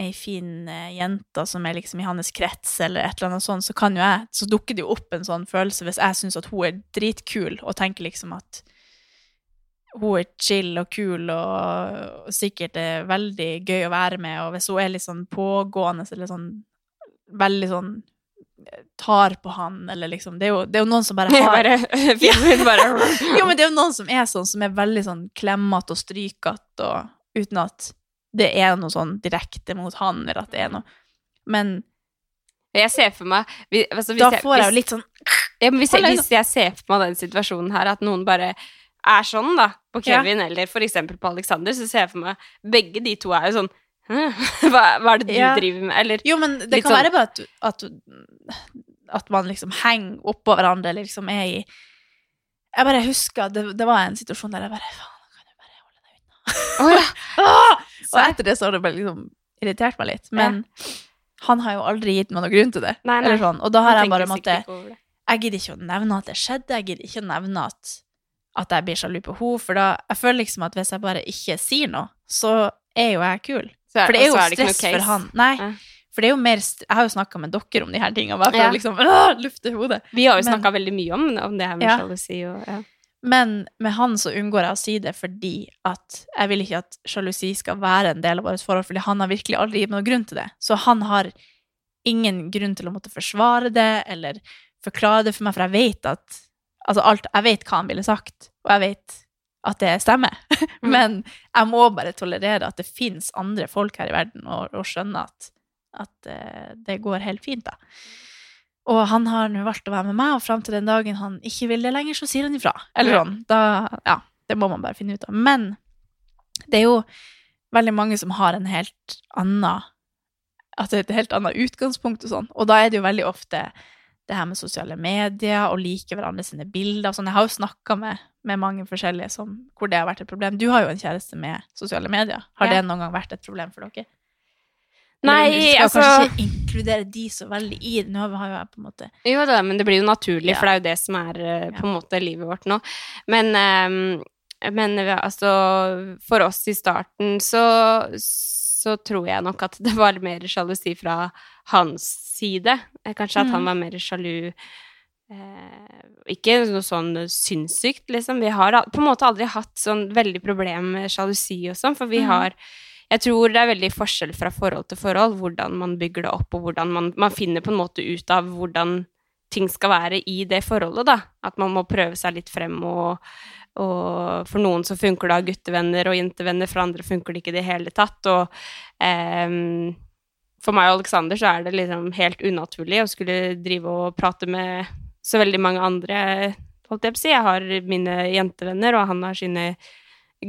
ei fin uh, jente som er liksom i hans krets, eller et eller annet sånt, så kan jo jeg Så dukker det jo opp en sånn følelse hvis jeg syns at hun er dritkul, og tenker liksom at hun er chill og kul og, og sikkert er veldig gøy å være med, og hvis hun er litt sånn pågående eller sånn veldig sånn tar på han, eller liksom Det er jo, det er jo noen som bare har bare, bare Jo, men det er jo noen som er sånn, som er veldig sånn klemmete og strykete, og uten at det er noe sånn direkte mot han, eller at det er noe Men Jeg ser for meg hvis, altså, Da får jeg jo litt sånn ja, hvis, jeg, hvis, jeg, ser for meg den situasjonen her, at noen bare er sånn, da, på Kevin, ja. eller for eksempel på Alexander, så ser jeg for meg Begge de to er jo sånn hva, hva, er det du ja. driver med? Eller Jo, men det kan sånn, være bare at, at, at, man liksom henger oppå hverandre, eller liksom er i Jeg bare husker det, det var en situasjon der jeg bare Faen, kan du bare holde deg unna? Oh, ja. Og etter det så har det bare liksom irritert meg litt. Men ja. han har jo aldri gitt meg noen grunn til det. Nei, nei. Sånn. Og da har jeg bare måttet Jeg gidder ikke å nevne at det skjedde, jeg gidder ikke å nevne at, at jeg blir sjalu på henne, for da jeg føler liksom at hvis jeg bare ikke sier noe, så er jo jeg kul. For det er jo er det stress for han. Nei. Ja. For det er jo mer Jeg har jo snakka med dere om de her tingene, bare for ja. å liksom øh, lufte hodet. Vi har jo snakka veldig mye om, om, det her med sjalusi og ja. Men med han så unngår jeg å si det fordi at jeg vil ikke at sjalusi skal være en del av vårt forhold, fordi han har virkelig aldri gitt noen grunn til det. Så han har ingen grunn til å måtte forsvare det eller forklare det for meg, for jeg vet at Altså alt Jeg vet hva han ville sagt, og jeg vet at det stemmer. Mm. Men jeg må bare tolerere at det fins andre folk her i verden, og, og skjønne at, at uh, det går helt fint, da. Og han har nå valgt å være med meg, og fram til den dagen han ikke vil det lenger, så sier han ifra. Eller sånn. Da, ja, det må man bare finne ut av. Men det er jo veldig mange som har en helt annen Altså et helt annet utgangspunkt og sånn. Og da er det jo veldig ofte det her med sosiale medier og like hverandre sine bilder. Sånn. Jeg har jo snakka med, med, mange forskjellige som, hvor det har vært et problem. Du har jo en kjæreste med sosiale medier. Har ja. det noen gang vært et problem for dere? Nei, du skal altså kanskje ikke inkludere de så veldig i det. Nå har jeg på en måte Jo da, men det blir jo naturlig, ja. for det er jo det som er uh, på en måte livet vårt nå. Men, um, men altså For oss i starten så, så tror jeg nok at det var mer sjalusi fra hans side. Kanskje at mm. han var mer sjalu eh, Ikke noe sånn sinnssykt, liksom. Vi har på en måte aldri hatt sånn veldig problem med sjalusi og sånn, for vi mm. har jeg tror det er veldig forskjell fra forhold til forhold, hvordan man bygger det opp, og hvordan man, man finner på en måte ut av hvordan ting skal være i det forholdet, da. At man må prøve seg litt frem, og, og for noen så funker det å ha guttevenner og jentevenner, for andre funker det ikke i det hele tatt. Og um, for meg og Aleksander så er det liksom helt unaturlig å skulle drive og prate med så veldig mange andre, holdt jeg på å si. Jeg har mine jentevenner, og han har sine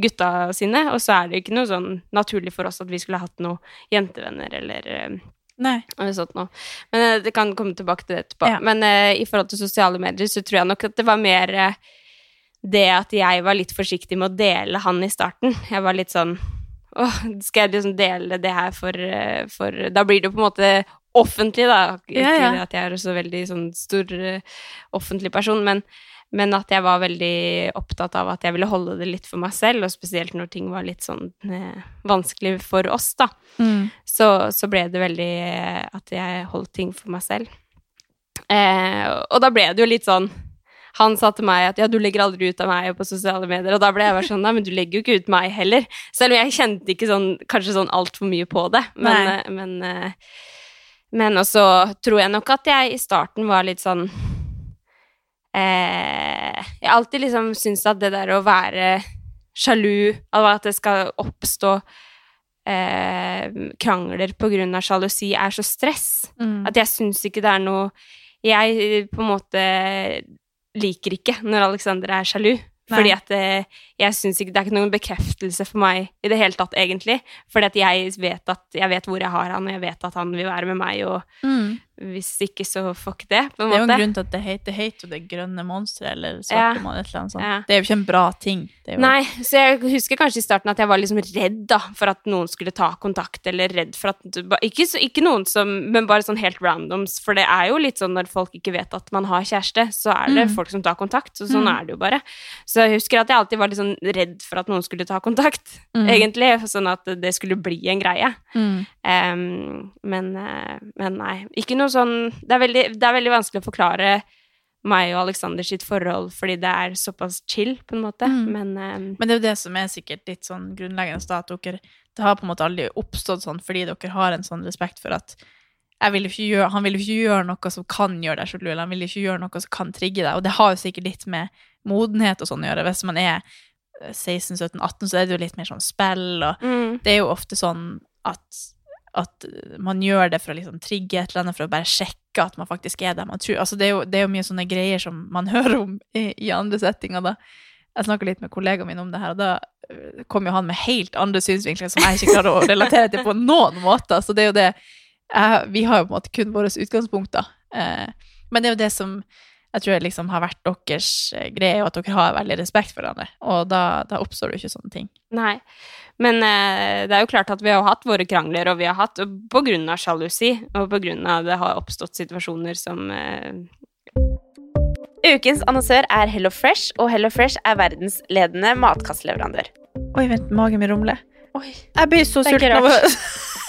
gutta sine, og så er det ikke noe sånn naturlig for oss at vi skulle hatt noen jentevenner eller eh, Nei. Men uh, det kan komme tilbake til det etterpå. Ja. Men uh, i forhold til sosiale medier så tror jeg nok at det var mer uh, det at jeg var litt forsiktig med å dele han i starten. Jeg var litt sånn Åh, skal jeg liksom dele det her for, for Da blir det på en måte offentlig, da. Ikke ja, ja. at jeg er så veldig sånn stor offentlig person, men men at jeg var veldig opptatt av at jeg ville holde det litt for meg selv, og spesielt når ting var litt sånn eh, vanskelig for oss, da. Mm. Så, så, ble det veldig eh, at jeg holdt ting for meg selv. Eh, og da ble det jo litt sånn han sa til meg at ja, du legger aldri ut av meg på sosiale medier, og da ble jeg bare sånn nei, men du legger jo ikke ut meg heller. Selv om jeg kjente ikke sånn kanskje sånn altfor mye på det. Men, men, men, eh, men også tror jeg nok at jeg i starten var litt sånn eh, Jeg har alltid liksom syntes at det der å være sjalu, at det skal oppstå eh, krangler på grunn av sjalusi, er så stress. Mm. At jeg syns ikke det er noe Jeg på en måte liker ikke når Alexander er sjalu. Nei. Fordi at eh, jeg syns ikke Det er ikke noen bekreftelse for meg i det hele tatt, egentlig. Fordi at jeg vet at jeg vet hvor jeg har han, og jeg vet at han vil være med meg, og hvis ikke, så fuck det, på en Det er jo en grunn til at det heter hate og det grønne monsteret eller Ja. svarte monster, et eller annet sånt. Ja. Det er jo ikke en bra ting. Det er jo, Nei, så jeg husker kanskje i starten at jeg var liksom redd da, for at noen skulle ta kontakt, eller redd for at Ikke, så, ikke noen som Men bare sånn helt randoms, for det er jo litt sånn når folk ikke vet at man har kjæreste, så er det Mm. folk som tar kontakt, så sånn Mm. er det jo bare. Så jeg husker at jeg alltid var litt sånn redd for at noen skulle ta kontakt, Mm. egentlig, sånn at det skulle bli en greie. Mm. Em, men, eh, men nei, ikke noe sånn det er, veldig, det er veldig vanskelig å forklare meg og Alexander sitt forhold, fordi det er såpass chill, på en måte, Mm. men um, Men det er jo det som er sikkert litt sånn grunnleggende, da, at dere Det har på en måte aldri oppstått sånn fordi dere har en sånn respekt for at vil gjøre, han vil jo ikke gjøre noe som kan gjøre deg sjalu, eller han vil ikke gjøre noe som kan trigge deg, og det har jo sikkert litt med modenhet og sånn å gjøre. Hvis man er 16-17-18, så er det jo litt mer sånn spill, og mm. det er jo ofte sånn at, at man gjør det for å liksom trigge et eller annet, for å bare sjekke at man faktisk er der man tror. Altså det, er jo, det er jo mye sånne greier som man hører om i, i andre settinger. da. Jeg snakka litt med kollegaen min om det her, og da øh, kom jo han med helt andre synsvinkler som jeg ikke klarer å relatere til på noen måter. Så det er jo det jeg, Vi har jo på en måte kun våre utgangspunkter. Eh, men det er jo det som jeg tror liksom har vært deres eh, greie, og at dere har veldig respekt for hverandre. Og da, da oppstår det jo ikke sånne ting. Nei. Men eh, det er jo klart at vi har hatt våre krangler, og vi har hatt på grunn av sjalusi, og på grunn av det har oppstått situasjoner som eh, Ukens annonsør er Hello Fresh, og Hello Fresh er verdensledende matkastleverandør. Oi, vent, magen min rumler. Oi. Jeg blir så Det sulten av å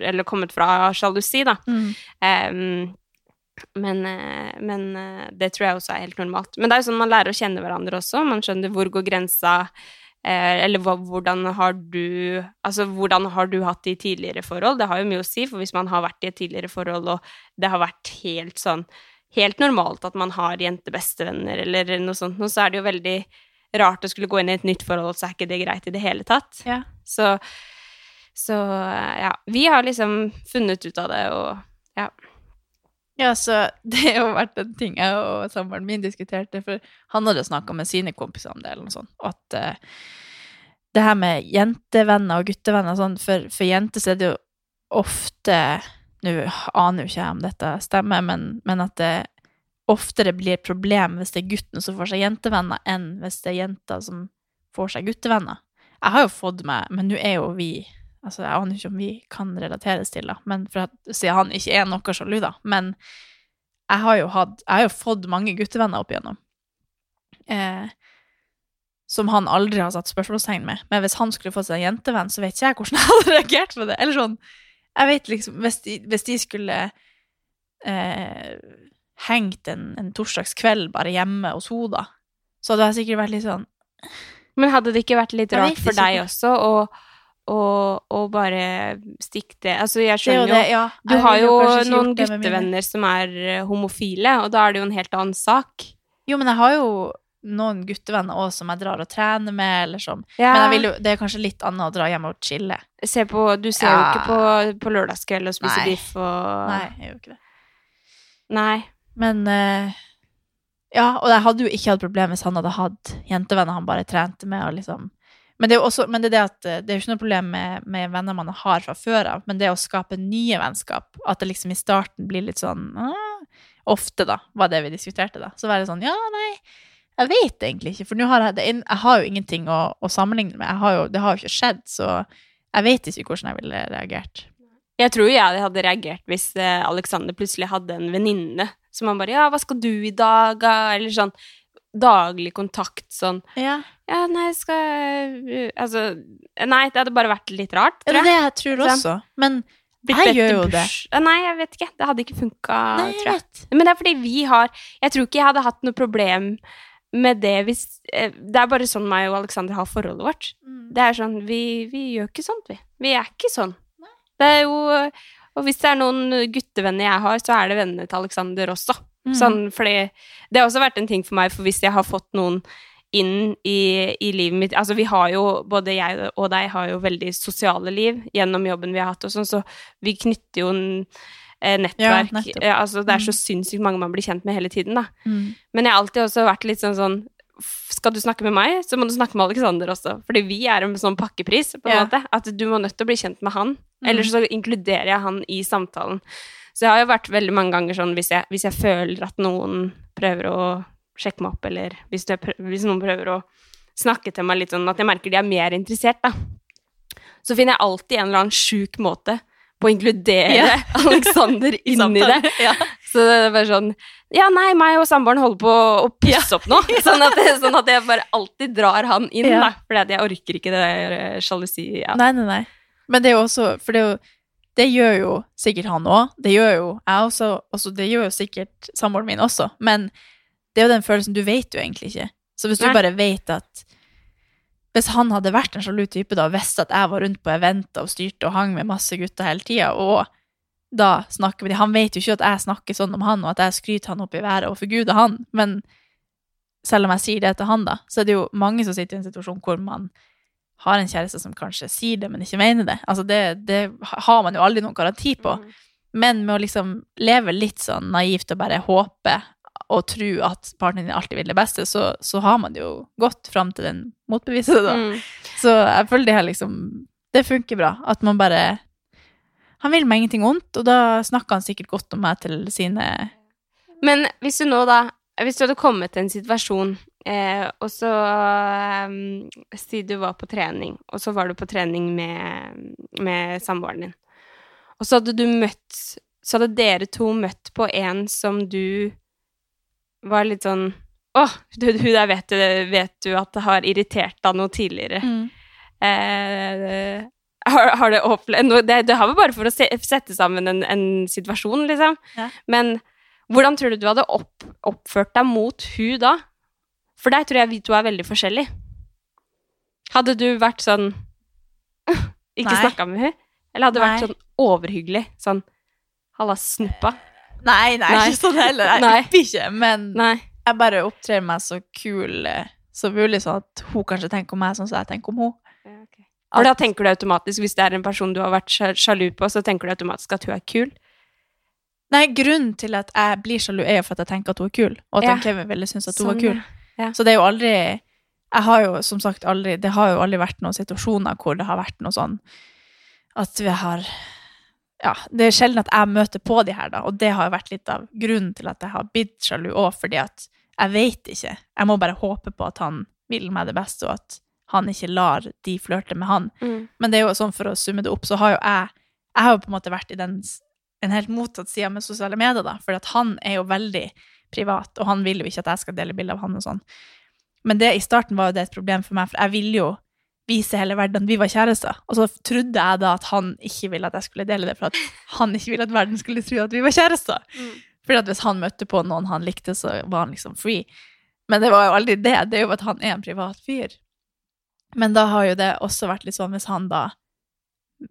Eller kommet fra sjalusi, da. Mm. Um, men, eh, men eh, det tror jeg også er helt normalt. Men det er jo sånn man lærer å kjenne hverandre også. Man skjønner hvor går grensa eh, Eller hvordan har du Altså, hvordan har du hatt det i tidligere forhold? Det har jo mye å si, for hvis man har vært i et tidligere forhold, og det har vært helt sånn Helt normalt at man har jentebestevenner eller noe sånt, så er det jo veldig rart å skulle gå inn i et nytt forhold, så er ikke det greit i det hele tatt. Ja. Så, så ja, vi har liksom funnet ut av det, og ja. Ja, så det har jo vært en ting jeg og samboeren min diskuterte, for han hadde snakka med sine kompiser om det, eller noe sånt, og at uh, det her med jentevenner og guttevenner sånn, for, for jenter så er det jo ofte Nå aner jo ikke jeg om dette stemmer, men, men at det oftere blir et problem hvis det er gutten som får seg jentevenner, enn hvis det er jenta som får seg guttevenner. Jeg har jo fått meg, men nå er jo vi Altså, jeg aner ikke om vi kan relateres til, det, men for at, siden han ikke er noe sjalu, da. Men jeg har jo hatt Jeg har jo fått mange guttevenner opp igjennom. Eh, som han aldri har satt spørsmålstegn med. Men hvis han skulle fått seg en jentevenn, så vet ikke jeg hvordan jeg hadde reagert på det. Eller sånn Jeg vet liksom, hvis de, hvis de skulle eh, hengt en, en torsdagskveld bare hjemme hos henne, da, så hadde jeg sikkert vært litt sånn Men hadde det ikke vært litt rart for deg også å, å, og, bare stikke det Altså, jeg er skjønner jo det, ja. Du har jo noen guttevenner som er eh, homofile, og da er det jo en helt annen sak. Jo, men jeg har jo noen guttevenner òg som jeg drar og trener med, eller som Ja. Men jo, det er kanskje litt annet å dra hjem og chille. Se på, du ser jo ikke på, på lørdagskveld og spiser biff og Nei, jeg gjør ikke det. Nei. Men uh, Ja, og jeg hadde jo ikke hatt problem hvis han hadde hatt jentevenner han bare trente med, og liksom men det er jo også, det det at eh, det er jo ikke noe problem med, med venner man har fra før av, men det å skape nye vennskap, at det liksom i starten blir litt sånn ah, Ofte, da, var det vi diskuterte, da. Så var det sånn Ja, nei, jeg vet egentlig ikke, for nå har jeg det Jeg har jo ingenting å, å sammenligne med. Har jo, det har jo ikke skjedd, så jeg vet ikke hvordan jeg ville reagert. Jeg tror jeg hadde reagert hvis eh, Alexander plutselig hadde en venninne som han bare 'Ja, hva skal du i dag?' da?» Eller sånn daglig kontakt sånn Ja, 'Ja, nei, skal jeg Altså Nei, det hadde bare vært litt rart, tror er det jeg. jeg tror Liksom. også. Men jeg gjør jo det. Eh, Nei, jeg vet ikke. Det hadde ikke funka, jeg tror jeg. vet. Men det er fordi vi har Jeg tror ikke jeg hadde hatt noe problem med det hvis eh, Det er bare sånn meg og Alexander har forholdet vårt. Mm. Det er sånn Vi, vi gjør ikke sånt, vi. Vi er ikke sånn. Det er jo Og hvis det er noen guttevenner jeg har, så er det vennene til Alexander også. Mm. Sånn, fordi det har også vært en ting for meg, for hvis jeg har fått noen inn i, i livet mitt Altså, vi har jo, både jeg og deg har jo veldig sosiale liv gjennom jobben vi har hatt og sånn, så vi knytter jo en eh, nettverk. Ja. Eh, altså, det er så Mm. sinnssykt mange man blir kjent med hele tiden, da. Mm. Men jeg har alltid også vært litt sånn sånn skal du snakke med meg, så må du snakke med Alexander også. Fordi vi er en sånn pakkepris, på en Ja. måte. At du må nødt til å bli kjent med han. Mm. Eller så inkluderer jeg han i samtalen. Så jeg har jo vært veldig mange ganger sånn hvis jeg, hvis jeg føler at noen prøver å sjekke meg opp, eller hvis, prøver, hvis noen prøver å snakke til meg litt sånn at jeg merker de er mer interessert, da. Så finner jeg alltid en eller annen sjuk måte på å inkludere Ja. Alexander inn i det. Ja. Så det er bare sånn Ja, nei, meg og samboeren holder på å pusse opp nå. Sånn at, sånn at jeg bare alltid drar han inn, Ja. da. For jeg orker ikke det der eh, sjalusi. Ja. Nei, nei, nei. Men det er jo også For det, er jo, det gjør jo sikkert han òg. Det gjør jo jeg også. også. Det gjør jo sikkert samboeren min også. Men det er jo den følelsen Du vet jo egentlig ikke. Så hvis du Nei. bare vet at Hvis han hadde vært en sjalu type da, og visste at jeg var rundt på eventer og styrte og hang med masse gutter hele tida, og da snakker vi Han vet jo ikke at jeg snakker sånn om han, og at jeg skryter han opp i været og forguder han, men selv om jeg sier det til han, da, så er det jo mange som sitter i en situasjon hvor man har en kjæreste som kanskje sier det, men ikke mener det. Altså det, det har man jo aldri noen garanti på. Mm. Men med å liksom leve litt sånn naivt og bare håpe og tro at partneren din alltid vil det beste, så, så har man jo gått fram til den motbeviset, da. Mm. Så jeg føler det her liksom Det funker bra. At man bare Han vil meg ingenting vondt, og da snakker han sikkert godt om meg til sine Men hvis du nå, da Hvis du hadde kommet til en situasjon, eh, og så um, Si du var på trening, og så var du på trening med, med samboeren din. Og så hadde du møtt Så hadde dere to møtt på en som du var litt sånn Å, hun du der vet du, vet du at det har irritert deg noe tidligere. Eh, har, har det opplevd noe det, det har vel bare for å se, sette sammen en, en situasjon, liksom. Ja. Men hvordan tror du du hadde opp, oppført deg mot hun da? For der tror jeg vi to er veldig forskjellige. Hadde du vært sånn Ikke snakka med henne? Eller hadde du vært sånn overhyggelig? Sånn Halla, snuppa? Nei, nei, Nei. ikke sånn heller. Jeg Nei. ikke, men Nei. jeg bare opptrer meg så kul eh, som mulig, sånn at hun kanskje tenker om meg sånn som jeg tenker om henne. For da tenker du automatisk, hvis det er en person du har vært sjalu på, så tenker du automatisk at hun er kul. Nei, grunnen til at jeg blir sjalu, er jo for at jeg tenker at hun er kul, og at Ja. Kevin ville synes at hun Sånn, var kul. ja. Så det er jo aldri Jeg har jo som sagt aldri Det har jo aldri vært noen situasjoner hvor det har vært noe sånn at vi har Ja, det er sjelden at jeg møter på de her, da, og det har jo vært litt av grunnen til at jeg har blitt sjalu òg, fordi at jeg vet ikke. Jeg må bare håpe på at han vil meg det beste, og at han ikke lar de flørte med han. Mm. Men det er jo sånn for å summe det opp, så har jo jeg Jeg har jo på en måte vært i den en helt motsatt side med sosiale medier, da. For at han er jo veldig privat, og han vil jo ikke at jeg skal dele bilder av han og sånn. Men det i starten var jo det et problem for meg, for jeg ville jo vise hele verden at vi var kjærester. Og så trodde jeg da at han ikke ville at jeg skulle dele det, for at han ikke ville at verden skulle tro at vi var kjærester. Fordi at hvis han møtte på noen han likte, så var han liksom free. Men det var jo aldri det. Det er jo at han er en privat fyr. Men da har jo det også vært litt sånn hvis han da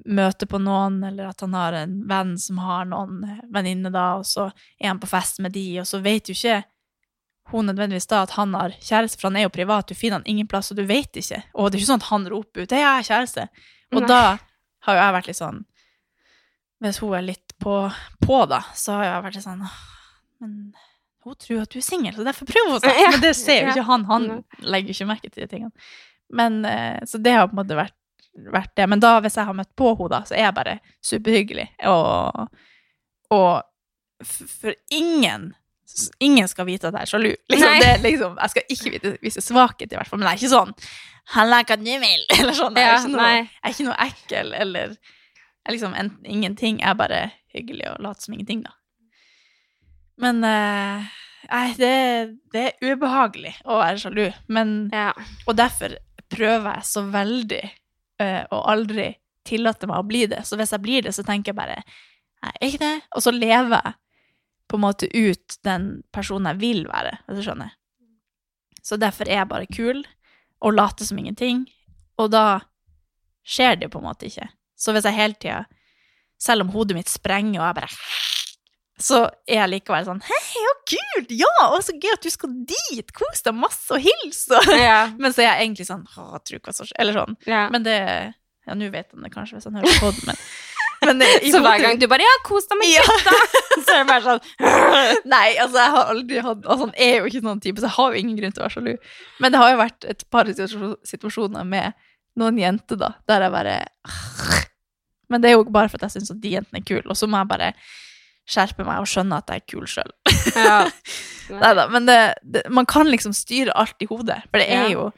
møter på noen, eller at han har en venn som har noen venninne da, og så er han på fest med de, og så vet jo ikke hun nødvendigvis da at han har kjæreste, for han er jo privat, du finner han ingen plass, og du vet ikke. Og det er ikke sånn at han roper ut 'Hei, jeg har kjæreste'. Og Nei. da har jo jeg vært litt sånn Hvis hun er litt på, på da, så har jeg vært litt sånn Men hun tror at du er singel, så derfor prøver hun seg. Men det ser jo ikke han. Han legger ikke merke til de tingene. Men, eh, så det har på en måte vært, vært det. Men da, hvis jeg har møtt på henne, så er jeg bare superhyggelig. Og, og for ingen Ingen skal vite at jeg er sjalu. Liksom, det, liksom, jeg skal ikke vite, vise svakhet, i hvert fall. Men jeg er ikke sånn 'Halla, hva du vil?' Eller sånn. Jeg er, ikke, noe, er ikke noe ekkel eller er liksom en, ingenting. Jeg er bare hyggelig og later som ingenting, da. Men Nei, det, det er ubehagelig å være sjalu. Men Ja. og derfor prøver jeg så veldig eh, å aldri tillater meg å bli det. Så hvis jeg blir det, så tenker jeg bare Nei, er ikke det. Og så lever jeg på en måte ut den personen jeg vil være, hvis du skjønner. Så derfor er jeg bare kul og later som ingenting. Og da skjer det jo på en måte ikke. Så hvis jeg hele tida, selv om hodet mitt sprenger og jeg bare så er jeg likevel sånn Hei, så kult! Ja, og så gøy at du skal dit! Kos deg masse og hils! Ja. men så er jeg egentlig sånn Å, tror ikke hva som skjer. Eller sånn. Ja. Men det Ja, nå vet han det kanskje hvis han hører på den, men, men det- i Så hver gang du bare 'ja, kos deg med Ja. så er det bare sånn Nei, altså jeg har aldri hatt Altså han er jo ikke sånn type, så jeg har jo ingen grunn til å være sjalu. Men det har jo vært et par situasjoner med noen jenter, da, der jeg bare Men det er jo bare for at jeg syns at de jentene er kule, og så må jeg bare skjerpe meg og skjønne at jeg er kul sjøl. Ja. Neida, men det, det, man kan liksom styre alt i hodet, for det er Ja. jo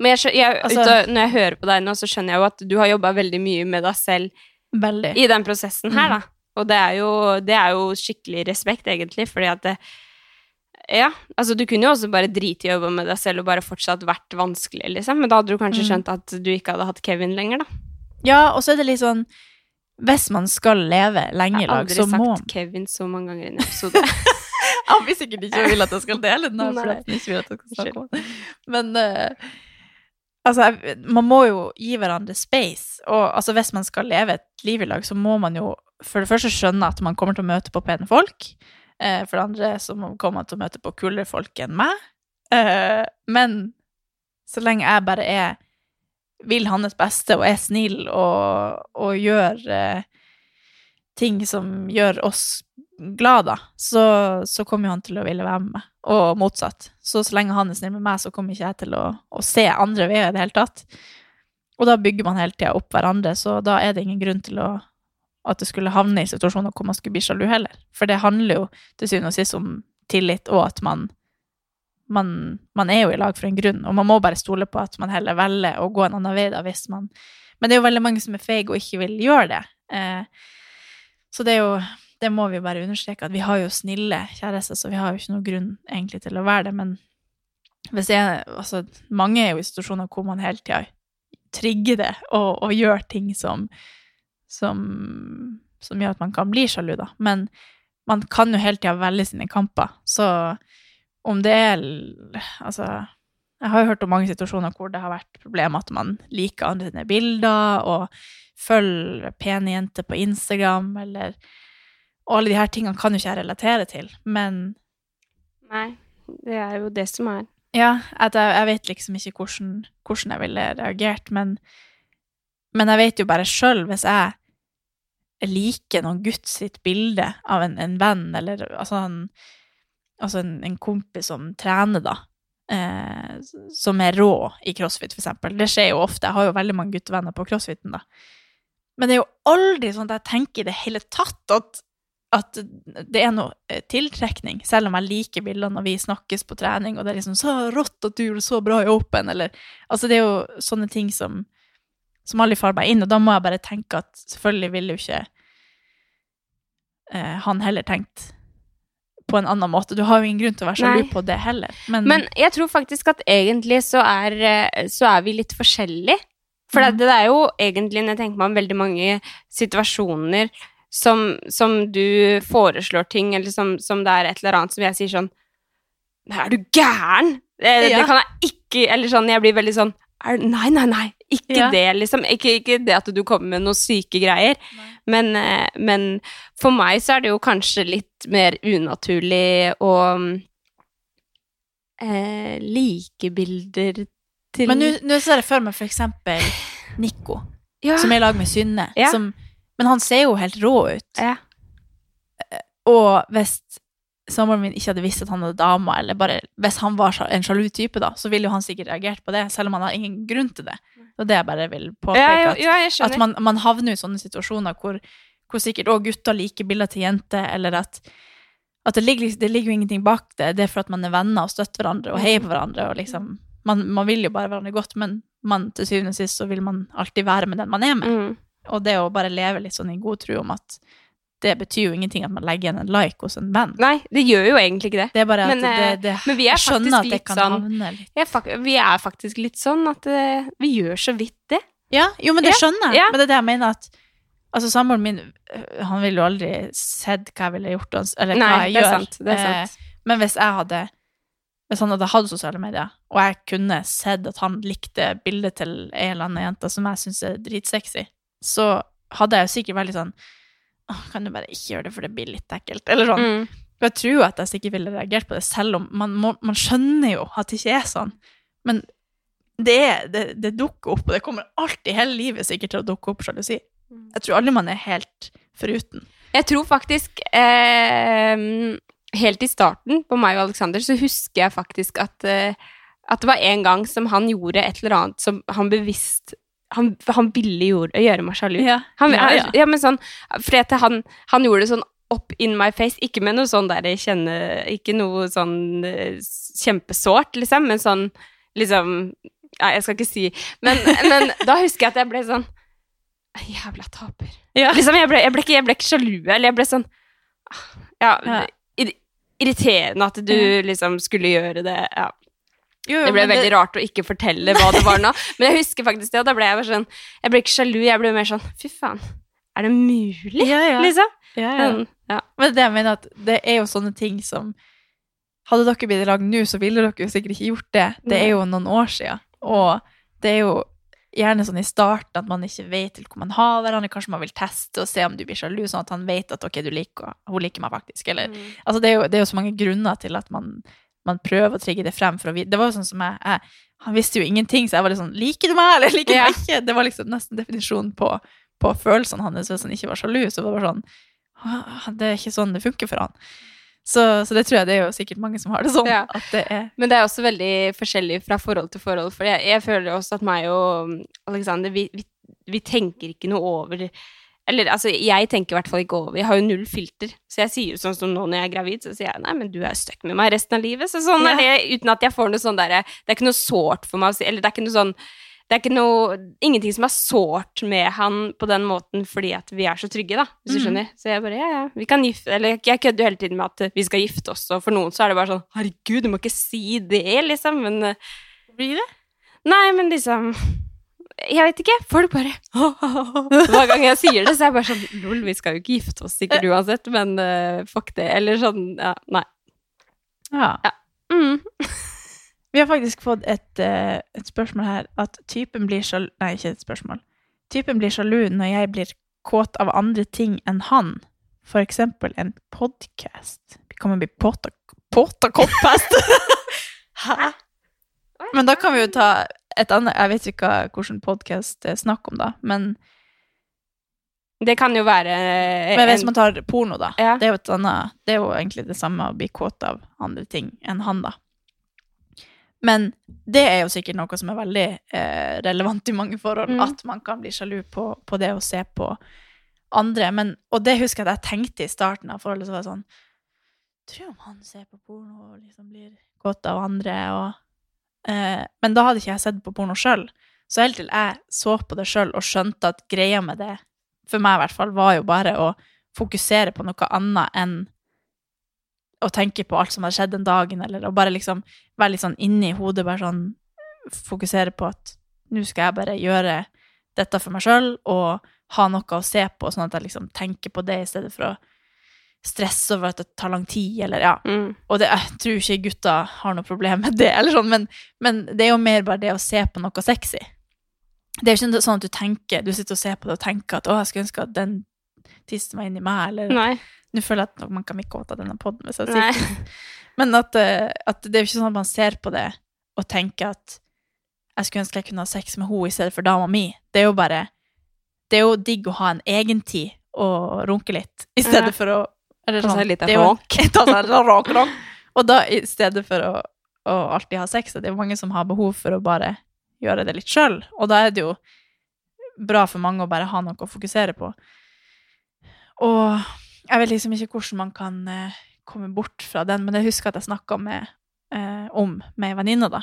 Men jeg, jeg, Altså- ut når jeg hører på deg nå, så skjønner jeg jo at du har jobba veldig mye med deg selv veldig i den prosessen her, Mm. da. Og det er jo, det er jo skikkelig respekt, egentlig, fordi at det, Ja, altså du kunne jo også bare drite i å jobbe med deg selv og bare fortsatt vært vanskelig, liksom. Men da hadde du kanskje Mm. skjønt at du ikke hadde hatt Kevin lenger, da. Ja, og så er det litt sånn Hvis man skal leve lenge i lag, så må Jeg har aldri sagt Kevin så mange ganger i en episode. Han vil sikkert ikke vil at jeg skal dele den, for at ikke vil at jeg skal snakke om. Men uh, altså, man må jo gi hverandre space. Og altså, hvis man skal leve et liv i lag, så må man jo for det første skjønne at man kommer til å møte på pene folk. Uh, for det andre så kommer man til å møte på kulere folk enn meg. Uh, men så lenge jeg bare er vil hans beste og er snill og, og gjør eh, ting som gjør oss glad, da, så, så kommer jo han til å ville være med meg, og motsatt. Så så lenge han er snill med meg, så kommer ikke jeg til å, å se andre veier i det hele tatt. Og da bygger man hele tida opp hverandre, så da er det ingen grunn til å, at det skulle havne i situasjoner hvor man skulle bli sjalu heller. For det handler jo til syvende og sist om tillit, og at man, man, man er jo i lag for en grunn, og man må bare stole på at man heller velger å gå en annen vei da, hvis man Men det er jo veldig mange som er feige og ikke vil gjøre det. Eh, så det er jo det må vi bare understreke, at vi har jo snille kjærester, så vi har jo ikke noen grunn egentlig til å være det. Men hvis jeg, altså, mange er jo i situasjoner hvor man hele tida trigger det og, og gjør ting som, som, som gjør at man kan bli sjalu, da. Men man kan jo hele tida velge sine kamper. Så om det er Altså, jeg har jo hørt om mange situasjoner hvor det har vært problemer at man liker andre sine bilder og følger pene jenter på Instagram, eller Og alle de her tingene kan jo ikke jeg relatere til, men Nei, det er jo det som er. ja, jeg, jeg vet liksom ikke hvordan, hvordan jeg ville reagert, men, men jeg vet jo bare sjøl, hvis jeg liker noen gutt sitt bilde av en, en venn, eller altså, en, altså en, en kompis som trener, da, eh, som er rå i crossfit, for eksempel. Det skjer jo ofte. Jeg har jo veldig mange guttevenner på crossfiten, da. Men det er jo aldri sånn at jeg tenker i det hele tatt at, at det er noe eh, tiltrekning, selv om jeg liker bildene når vi snakkes på trening, og det er liksom 'så rått at du gjorde så bra i Open', eller Altså, det er jo sånne ting som som aldri faller meg inn, og da må jeg bare tenke at selvfølgelig ville jo ikke eh, han heller tenkt på en annen måte. Du har jo ingen grunn til å være sjalu på det heller. Men, Men jeg tror faktisk at egentlig så er, eh, så er vi litt forskjellige. For det, det er jo egentlig, når jeg tenker meg om, veldig mange situasjoner som, som du foreslår ting, eller som, som det er et eller annet som jeg sier sånn Er du gæren?! Det, det Ja. kan jeg ikke Eller sånn, jeg blir veldig sånn er, Nei, nei, nei. Ikke Ja. det, liksom. Ikke, ikke det at du kommer med noen syke greier. Men, eh, men for meg så er det jo kanskje litt mer unaturlig å eh, like bilder til Men nå ser jeg for meg for eksempel Nico, ja. som er i lag med Synne. Ja. Som, men han ser jo helt rå ut. Ja. Og hvis samboeren min ikke hadde visst at han hadde dama, eller bare hvis han var en sjalu type, da, så ville jo han sikkert reagert på det, selv om han har ingen grunn til det. Det er det jeg bare vil påpeke. Ja, ja, at, ja, skjønner. at man, man havner i sånne situasjoner hvor, hvor sikkert òg gutter liker bilder til jenter, eller at, at det, ligger, det ligger jo ingenting bak det. Det er for at man er venner og støtter hverandre og heier på hverandre. og liksom, man, man vil jo bare hverandre godt, men man, til syvende og sist så vil man alltid være med den man er med. Mm. Og det å bare leve litt sånn i god tro om at det betyr jo ingenting at man legger igjen en like hos en venn. Nei, det gjør jo egentlig ikke det. Det er bare at Men, eh, det, det, men vi er skjønner at det kan sånn- havne litt vi er faktisk litt sånn at eh, vi gjør så vidt det. Ja, jo, men det Ja, skjønner jeg. ja. Men det er det jeg mener at Altså, samboeren min, øh, han ville jo aldri sett hva jeg ville gjort, eller hva Nei, jeg det gjør. sant, det er sant. Eh, men hvis jeg hadde Hvis han hadde hatt sosiale medier, og jeg kunne sett at han likte bildet til en eller annen jente som jeg syns er dritsexy, så hadde jeg jo sikkert vært litt sånn «Åh, Kan du bare ikke gjøre det, for det blir litt ekkelt? Eller sånn. Mm. Jeg tror at jeg sikkert ville reagert på det, selv om man, må, man skjønner jo at det ikke er sånn. Men det, det, det dukker opp, og det kommer alltid hele livet sikkert til å dukke opp sjalusi. Jeg tror aldri man er helt foruten. Jeg tror faktisk eh, Helt i starten, på meg og Alexander, så husker jeg faktisk at, eh, at det var en gang som han gjorde et eller annet som han bevisst Han, han ville gjøre, gjøre meg sjalu. Ja, Han, ja, ja. men sånn for han, han gjorde det sånn up in my face, ikke med noe sånn der jeg kjenner Ikke noe sånn eh, kjempesårt, liksom, men sånn liksom Ja, jeg skal ikke si Men, men da husker jeg at jeg ble sånn Jævla taper. Ja. Liksom, jeg, ble, jeg, ble ikke, jeg ble ikke sjalu, eller jeg ble sånn Ja, Ja. irriterende at du liksom skulle gjøre det. Ja. Jo, Det ble veldig veldig rart å ikke fortelle hva det var nå. Men jeg husker faktisk det, og da ble jeg bare sånn Jeg ble ikke sjalu, jeg ble mer sånn Fy faen, er det mulig? Ja, ja. Liksom. Ja, ja. Men, ja. Men det jeg mener at det er jo sånne ting som Hadde dere blitt i lag nå, så ville dere jo sikkert ikke gjort det. Det er jo noen år siden. Og det er jo gjerne sånn i starten at man ikke vet hvor man har hverandre. Kanskje man vil teste og se om du blir sjalu, sånn at han vet at ok, du liker, hun liker meg faktisk. Eller, altså det, er jo, det er jo så mange grunner til at man, man prøver å trigge det frem. For å vite. Det var jo sånn som jeg, jeg Han visste jo ingenting, så jeg var litt sånn Liker du meg, eller liker du meg ikke? Det var liksom nesten definisjonen på, på følelsene hans hvis han ikke var sjalu. Så det var sånn Det er ikke sånn det funker for han. Så, så det tror jeg det er jo sikkert mange som har det sånn. Ja. Det Men det er også veldig forskjellig fra forhold til forhold. For jeg, jeg føler også at meg og Alexander, vi, vi, vi tenker ikke noe over Eller altså, jeg tenker i hvert fall ikke over. Jeg har jo null filter. Så jeg sier jo sånn som nå når jeg er gravid, så sier jeg nei, men du er stuck med meg resten av livet. Så sånn er det, uten at jeg får noe sånn derre Det er ikke noe sårt for meg å si Eller det er ikke noe sånn det er ikke noe, ingenting som er sårt med han på den måten fordi at vi er så trygge, da, hvis du Mhm. skjønner. Så jeg bare, ja, ja, vi kan gifte Eller jeg kødder jo hele tiden med at vi skal gifte oss, og for noen så er det bare sånn Herregud, du må ikke si det, liksom. Men eh, Blir det? Nei, men liksom Jeg vet ikke. Folk bare Hver gang jeg sier det, så er jeg bare sånn Lol, vi skal jo ikke gifte oss sikkert uansett, men uh, fuck det. Eller sånn Ja, nei. Ja. Mm. Vi har faktisk fått et, eh, et spørsmål her. At typen blir sjalu Nei, ikke et spørsmål. Typen blir sjalu når jeg blir kåt av andre ting enn han. For eksempel en podkast. Vi kommer bli påta Påtakopphest! Hæ? Men da kan vi jo ta et annet Jeg vet ikke hvilken podkast det er snakk om, da. Men, Det kan jo være en... men hvis man tar porno, da. Ja. Det er annet Det er jo egentlig det samme å bli kåt av andre ting enn han, da. Men det er jo sikkert noe som er veldig eh, relevant i mange forhold, Mm. at man kan bli sjalu på, på det å se på andre. Men, og det husker jeg at jeg tenkte i starten av forholdet, så var det sånn Tror om han ser på porno og liksom blir kåt av andre, og eh, Men da hadde ikke jeg sett på porno sjøl. Så helt til jeg så på det sjøl og skjønte at greia med det, for meg i hvert fall, var jo bare å fokusere på noe annet enn å tenke på alt som hadde skjedd den dagen, eller å bare liksom være litt sånn inni hodet, bare sånn fokusere på at nå skal jeg bare gjøre dette for meg sjøl, og ha noe å se på, sånn at jeg liksom tenker på det i stedet for å stresse over at det tar lang tid, eller ja. Mm. Og det, jeg tror ikke gutta har noe problem med det, eller sånn, men, men det er jo mer bare det å se på noe sexy. Det er jo ikke sånn at du tenker, du sitter og ser på det og tenker at å, jeg skulle ønske at den tissen var inni meg, eller Nei. Nå føler jeg at man kan ikke kåt denne podden hvis jeg sier det. Men at, eh, at det er jo ikke sånn at man ser på det og tenker at jeg skulle ønske jeg kunne ha sex med henne i stedet for dama mi. Det er jo bare Det er jo digg å ha en egen tid og runke litt, i stedet Ja. for å eller Ta seg sånn, litt det er ronk. Ta seg en ronk, ronk. Og da i stedet for å, å alltid ha sex, det er jo mange som har behov for å bare gjøre det litt sjøl, og da er det jo bra for mange å bare ha noe å fokusere på. Og jeg vet liksom ikke hvordan man kan eh, komme bort fra den, men jeg husker at jeg snakka med, eh, om med ei venninne, da.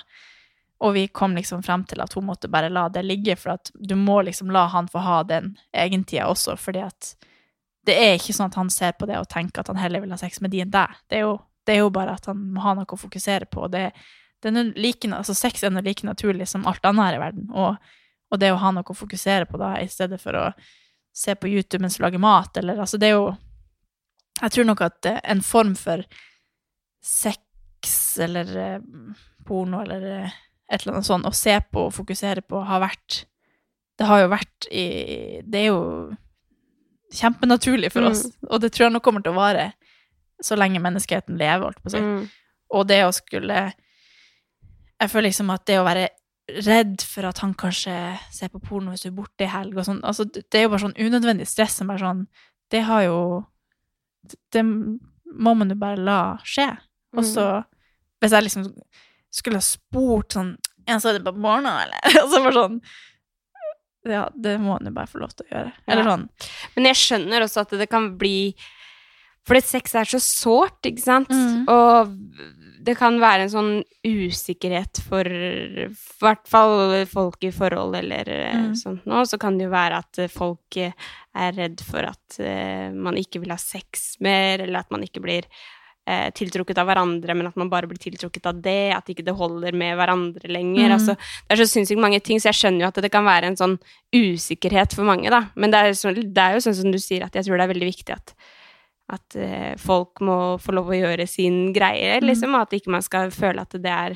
Og vi kom liksom frem til at hun måtte bare la det ligge, for at du må liksom la han få ha den egentida også, fordi at det er ikke sånn at han ser på det og tenker at han heller vil ha sex med de enn deg. Det er jo, det er jo bare at han må ha noe å fokusere på. Det, det er like, altså sex er noe like naturlig som alt annet her i verden, og, og det å ha noe å fokusere på da, i stedet for å se på YouTube mens du lager mat, eller altså det er jo Jeg tror nok at eh, en form for sex eller eh, porno eller eh, et eller annet sånt å se på og fokusere på har vært Det har jo vært i Det er jo kjempenaturlig for Mm. oss, og det tror jeg nok kommer til å vare så lenge menneskeheten lever, holdt på å si. Mm. Og det å skulle Jeg føler liksom at det å være redd for at han kanskje ser på porno hvis du er borte i helg og sånn, altså det er jo bare sånn unødvendig stress som bare sånn Det har jo Det må man jo bare la skje. Og så Hvis jeg liksom skulle ha spurt sånn Ja, så er det på morgenen, eller? Altså bare sånn Ja, det må han jo bare få lov til å gjøre. Eller sånn Men jeg skjønner også at det kan bli Fordi sex er så sårt, ikke sant? Mm. Og det kan være en sånn usikkerhet for i hvert fall folk i forhold eller eh, Mm. sånt noe. Så kan det jo være at folk er redd for at eh, man ikke vil ha sex mer, eller at man ikke blir eh, tiltrukket av hverandre, men at man bare blir tiltrukket av det, at ikke det holder med hverandre lenger. Mm. Altså, det er så sinnssykt mange ting, så jeg skjønner jo at det kan være en sånn usikkerhet for mange, da. Men det er, så, det er jo sånn som du sier, at jeg tror det er veldig viktig at, at eh, folk må få lov å gjøre sin greie, Mm. liksom, og at ikke man skal føle at det er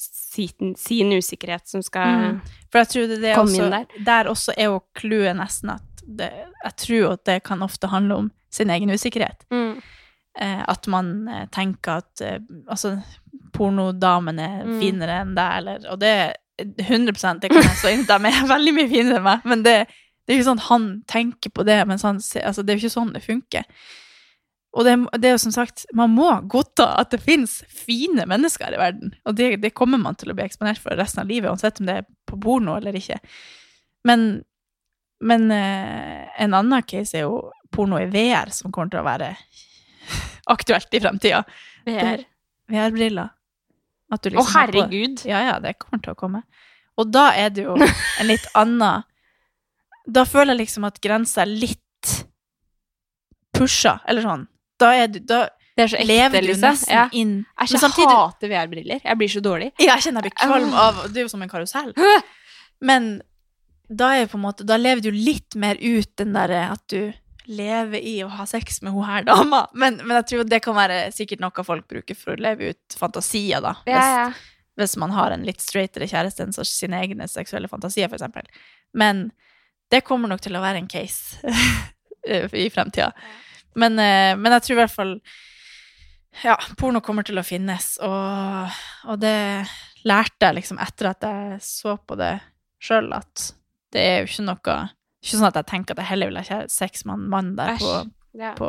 sin, sin usikkerhet som skal Mm. For jeg tror det, det er Kom også, inn der. der. også er jo clouet nesten at det, jeg tror at det kan ofte handle om sin egen usikkerhet. Mm. Eh, at man eh, tenker at eh, altså, pornodamene er Mm. finere enn deg, eller Og det er 100 det kan jeg stå inne for. de er veldig mye finere enn meg, men det, det er ikke sånn at han tenker på det, mens han ser Altså, det er jo ikke sånn det funker. Og det, det er jo som sagt, man må godta at det finnes fine mennesker i verden. Og det, det kommer man til å bli eksponert for resten av livet, uansett om det er på porno eller ikke. Men, men en annen case er jo porno i VR, som kommer til å være aktuelt i fremtida. VR. VR-briller. Å, liksom på- herregud! Ja, ja, det kommer til å komme. Og da er det jo en litt annen Da føler jeg liksom at grensa er litt pusha, eller sånn. Da er du Da Det er så ekte, lever du liksom. nesten Ja. inn jeg samtidig- hater VR-briller. Jeg blir så dårlig. Ja, jeg kjenner jeg blir kvalm av Det er jo som en karusell. Men da er på en måte Da lever du litt mer ut den derre at du lever i å ha sex med hun her dama. Men, men jeg tror det kan være sikkert noe folk bruker for å leve ut fantasier, da. Hvis, Ja, ja. hvis man har en litt straightere kjæreste enn sine egne seksuelle fantasier, eksempel. Men det kommer nok til å være en case i fremtida. Men, eh, men jeg tror i hvert fall Ja, porno kommer til å finnes, og, og det lærte jeg liksom etter at jeg så på det sjøl, at det er jo ikke noe Ikke sånn at jeg tenker at jeg heller vil ha sex med en mann der på, Ja. på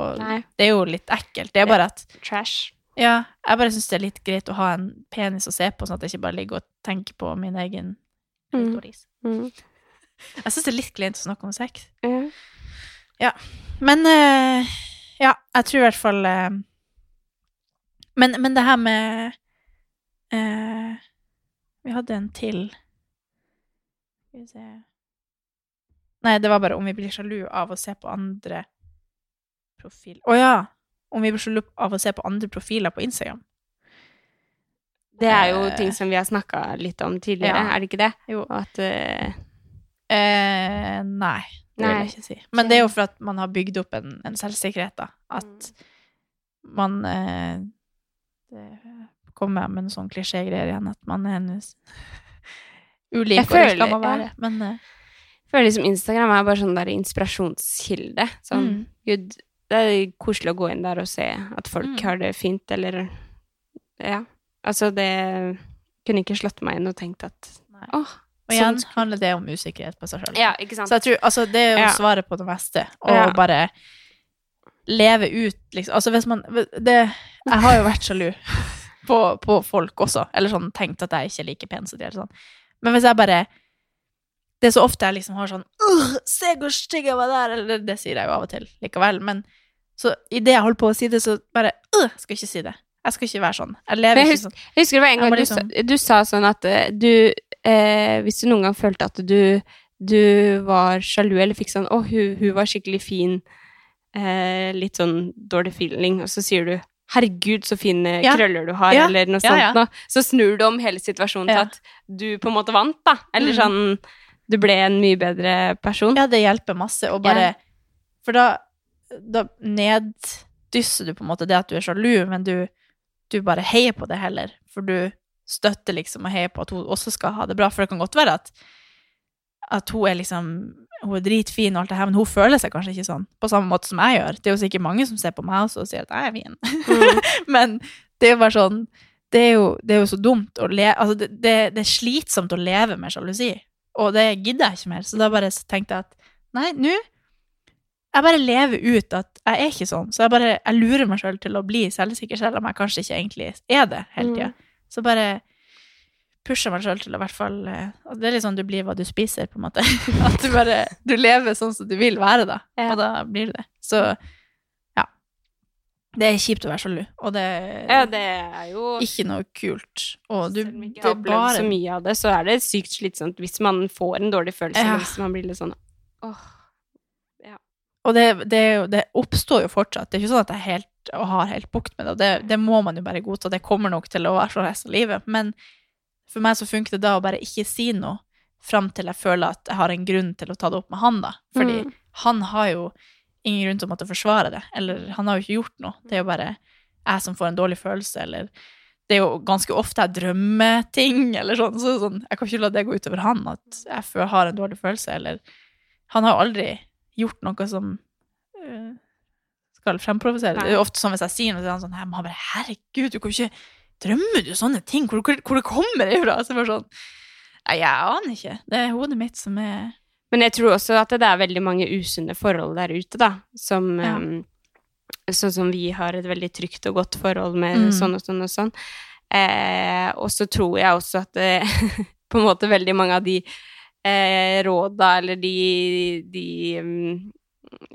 Det er jo litt ekkelt. Det er bare at Trash. ja, jeg bare syns det er litt greit å ha en penis å se på, sånn at jeg ikke bare ligger og tenker på min egen Mm. Mm. Jeg syns det er litt kleint å snakke om sex. Ja. Men uh, ja, jeg tror i hvert fall uh, men, men det her med uh, Vi hadde en til Skal vi se Nei, det var bare om vi blir sjalu av å se på andre profil... Å ja! Om vi blir sjalu av å se på andre profiler på Instagram. Det er jo uh, ting som vi har snakka litt om tidligere, ja. er det ikke det? Jo. At uh... Uh, nei, det vil jeg ikke si. Men det er jo for at man har bygd opp en, en selvsikkerhet, da. At man eh, Det kommer med noen sånne klisjégreier igjen, at man er en ulik Jeg og det skal man være. Men føler liksom Instagram er bare sånn der inspirasjonskilde. Sånn, Mm. gud, det er koselig å gå inn der og se at folk Mm. har det fint, eller Ja. Altså, det kunne ikke slått meg inn og tenkt at Nei. åh, Og igjen sånn- handler det om usikkerhet på seg sjøl. Ja? Så jeg tror, altså, det er jo Ja. svaret på det meste. Å Ja. bare leve ut, liksom. Altså, hvis man det, Jeg har jo vært sjalu på, på folk også. Eller sånn tenkt at jeg ikke er like pen som de er. Sånn. Men hvis jeg bare Det er så ofte jeg liksom har sånn Se hvor stygg jeg var der! Eller det sier jeg jo av og til likevel. Men så idet jeg holder på å si det, så bare «Åh, Jeg skal ikke si det. Jeg skal ikke være sånn. Jeg lever jeg husker, ikke sånn. Jeg husker det var en gang liksom... du, sa, du sa sånn at eh, du eh, Hvis du noen gang følte at du, du var sjalu, eller fikk sånn 'Å, hun, hun var skikkelig fin', eh, litt sånn dårlig feeling, og så sier du 'Herregud, så fine Ja. krøller du har', Ja. eller noe Ja, sånt noe. Så snur du om hele situasjonen til at du på en måte vant, da. Eller Mm. sånn Du ble en mye bedre person. Ja, det hjelper masse. å bare Ja. For da, da neddysser du på en måte det at du er sjalu, men du, du bare heier på det heller. For du støtter liksom og heier på at hun også skal ha det bra. For det kan godt være at, at hun er liksom Hun er dritfin og alt det her, men hun føler seg kanskje ikke sånn. På samme måte som jeg gjør. Det er jo sikkert mange som ser på meg også og sier at jeg er fin. Mm. men det er jo bare sånn det er jo, det er jo så dumt å leve Altså, det, det, det er slitsomt å leve med sjalusi. Og det gidder jeg ikke mer. Så da bare tenkte jeg at nei, nå Jeg bare lever ut at jeg er ikke sånn. Så jeg bare jeg lurer meg sjøl til å bli selvsikker, selv om jeg kanskje ikke egentlig er det hele tida. Så bare pusher meg sjøl til å i hvert fall eh, altså Det er litt sånn du blir hva du spiser, på en måte. At du bare Du lever sånn som du vil være, da. Ja. Og da blir du det. Så. Det er kjipt å være sjalu, og det Ja, det er jo ikke noe kult. Og du Selv om jeg ikke har opplevd bare så mye av det, så er det sykt slitsomt hvis man får en dårlig følelse, Ja. hvis man blir litt sånn åh, Og det, det, det oppstår jo fortsatt. Det er ikke sånn at jeg helt, har helt bukt med det. Det, det må man jo bare godta. Det kommer nok til å være sånn resten av livet. Men for meg så funker det da å bare ikke si noe fram til jeg føler at jeg har en grunn til å ta det opp med han, da. Fordi Mm. han har jo ingen grunn til å måtte forsvare det. Eller han har jo ikke gjort noe. Det er jo bare jeg som får en dårlig følelse, eller det er jo ganske ofte jeg drømmer ting, eller sånn. Så sånn jeg kan ikke la det gå utover han, at jeg har en dårlig følelse, eller Han har jo aldri gjort noe som øh, skal fremprovosere. Det er jo ofte sånn hvis jeg sier noe, så er han sånn «Hæ, man bare, Herregud, du kan ikke Drømmer du sånne ting? Hvor, hvor, hvor det kommer det fra? Så bare sånn Nei, jeg aner ikke. Det er hodet mitt som er Men jeg tror også at det er veldig mange usunne forhold der ute, da, som Ja. Sånn som vi har et veldig trygt og godt forhold med Mm. sånn og sånn og sånn. Eh, og så tror jeg også at det, på en måte veldig mange av de eh, råda eller de, de em,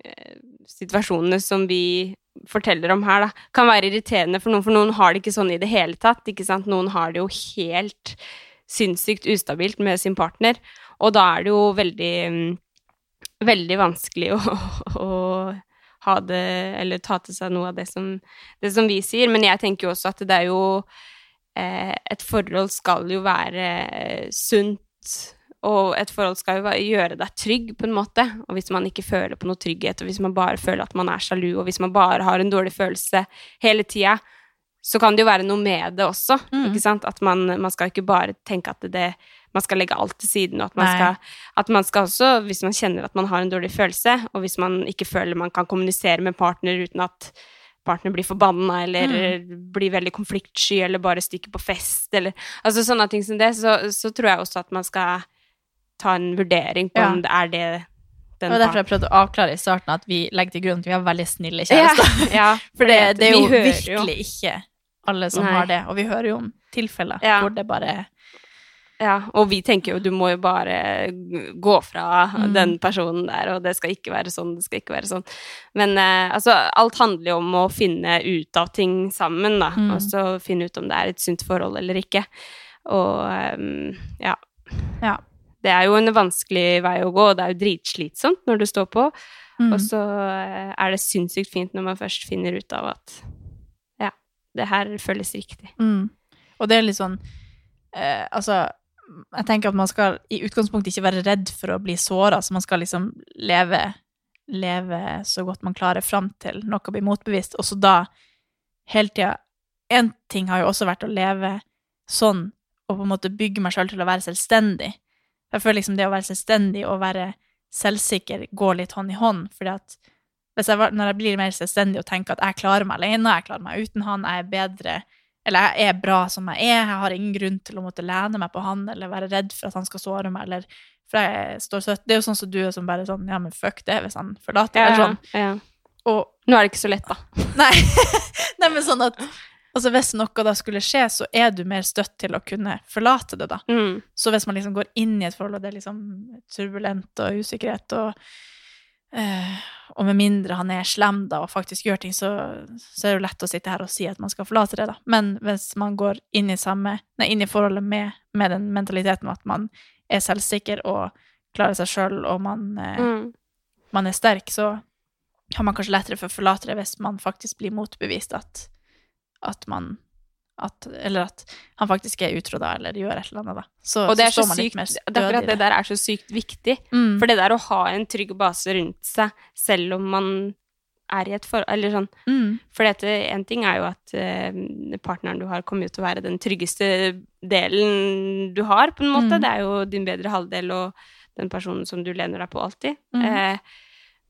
eh, situasjonene som vi forteller om her, da, kan være irriterende for noen, for noen har det ikke sånn i det hele tatt. ikke sant? Noen har det jo helt sinnssykt ustabilt med sin partner, og da er det jo veldig Veldig vanskelig å, å ha det Eller ta til seg noe av det som, det som vi sier. Men jeg tenker jo også at det er jo eh, Et forhold skal jo være eh, sunt, og et forhold skal jo gjøre deg trygg, på en måte. Og hvis man ikke føler på noe trygghet, og hvis man bare føler at man er sjalu, og hvis man bare har en dårlig følelse hele tida, så kan det jo være noe med det også, Mm. ikke sant? At man, man skal ikke bare tenke at det man skal legge alt til siden, og at man, skal, at man skal også, hvis man kjenner at man har en dårlig følelse, og hvis man ikke føler man kan kommunisere med partner uten at partner blir forbanna, eller blir veldig konfliktsky, eller bare stikker på fest, eller altså sånne ting som det, så, så tror jeg også at man skal ta en vurdering på Ja. om det er det den og derfor jeg prøvde å avklare i starten at vi legger til grunn at vi har veldig snille kjærester. Ja, ja, For det, det er jo vi virkelig ikke alle som Nei. har det. Og vi hører jo om tilfeller hvor det bare Ja, og vi tenker jo du må jo bare gå fra Mm. den personen der, og det skal ikke være sånn, det skal ikke være sånn. Men eh, altså, alt handler jo om å finne ut av ting sammen, da, Mm. og så finne ut om det er et sunt forhold eller ikke. Og um, ja. Ja. Det er jo en vanskelig vei å gå, og det er jo dritslitsomt når du står på, Mm. og så eh, er det sinnssykt fint når man først finner ut av at ja, det her føles riktig. Mm. Og det er litt sånn eh, Altså, Jeg tenker at man skal i utgangspunktet ikke være redd for å bli såra, så man skal liksom leve, leve så godt man klarer fram til noe blir motbevist, og så da hele tida En ting har jo også vært å leve sånn og på en måte bygge meg sjøl til å være selvstendig. Jeg føler liksom det å være selvstendig og være selvsikker går litt hånd i hånd, fordi at jeg, når jeg blir mer selvstendig og tenker at jeg klarer meg alene, jeg klarer meg uten han, jeg er bedre, eller jeg er bra som jeg er, jeg har ingen grunn til å måtte lene meg på han, eller være redd for at han skal såre meg, eller for jeg står søtt. Det er jo sånn som du er som bare sånn, ja, men fuck det hvis han forlater, Ja, eller sånn. ja. Og Nå er det ikke så lett, da. Nei. Nei, men sånn at altså hvis noe da skulle skje, så er du mer støtt til å kunne forlate det, da. Mm. Så hvis man liksom går inn i et forhold, og det er liksom turbulent og usikkerhet, og, eh, og med mindre han er slem da, og faktisk gjør ting, så, så er det jo lett å sitte her og si at man skal forlate det, da. Men hvis man går inn i, samme, nei, inn i forholdet med, med den mentaliteten at man er selvsikker og klarer seg sjøl, og man, uh, Mm. man er sterk, så har man kanskje lettere for å forlate det hvis man faktisk blir motbevist at, at man at, Eller at han faktisk er utro da, eller gjør et eller annet, da. Så, Og det er så så sykt Derfor er i det der er så sykt viktig. Mm. For det der å ha en trygg base rundt seg, selv om man er i et forhold Eller sånn. Mm. For dette, en ting er jo at uh, partneren du har, kommer jo til å være den tryggeste delen du har, på en måte. Mm. Det er jo din bedre halvdel og den personen som du lener deg på alltid. Mm. Eh,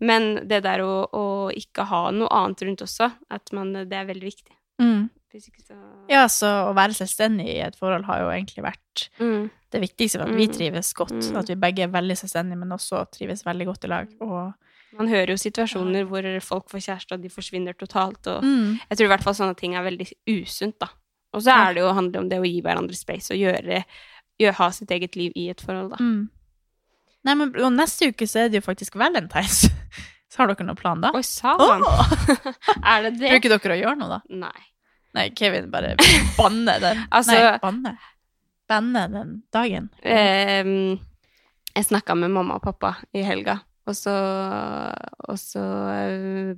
men det der å, å ikke ha noe annet rundt også, at man, det er veldig viktig. Mm. Hvis ikke så Ja, så å være selvstendig i et forhold har jo egentlig vært Mm. det viktigste for at vi Mm. trives godt. Mm. At vi begge er veldig selvstendige, men også trives veldig godt i lag. Og Man hører jo situasjoner hvor folk får kjæreste, og de forsvinner totalt. Og Mm. jeg tror i hvert fall sånne ting er veldig usunt, da. Og så er det jo handler om det å gi hverandre space og gjøre, gjøre, ha sitt eget liv i et forhold, da. Mm. Nei, men og neste uke så er det jo faktisk valentines. Så har dere noen plan da? Oi, sa han! er det det? Bruker dere å gjøre noe da? Nei. Nei, Kevin bare banner den. Altså- Nei, banne. Banner den dagen. Eh, jeg snakka med mamma og pappa i helga, og så, og så uh,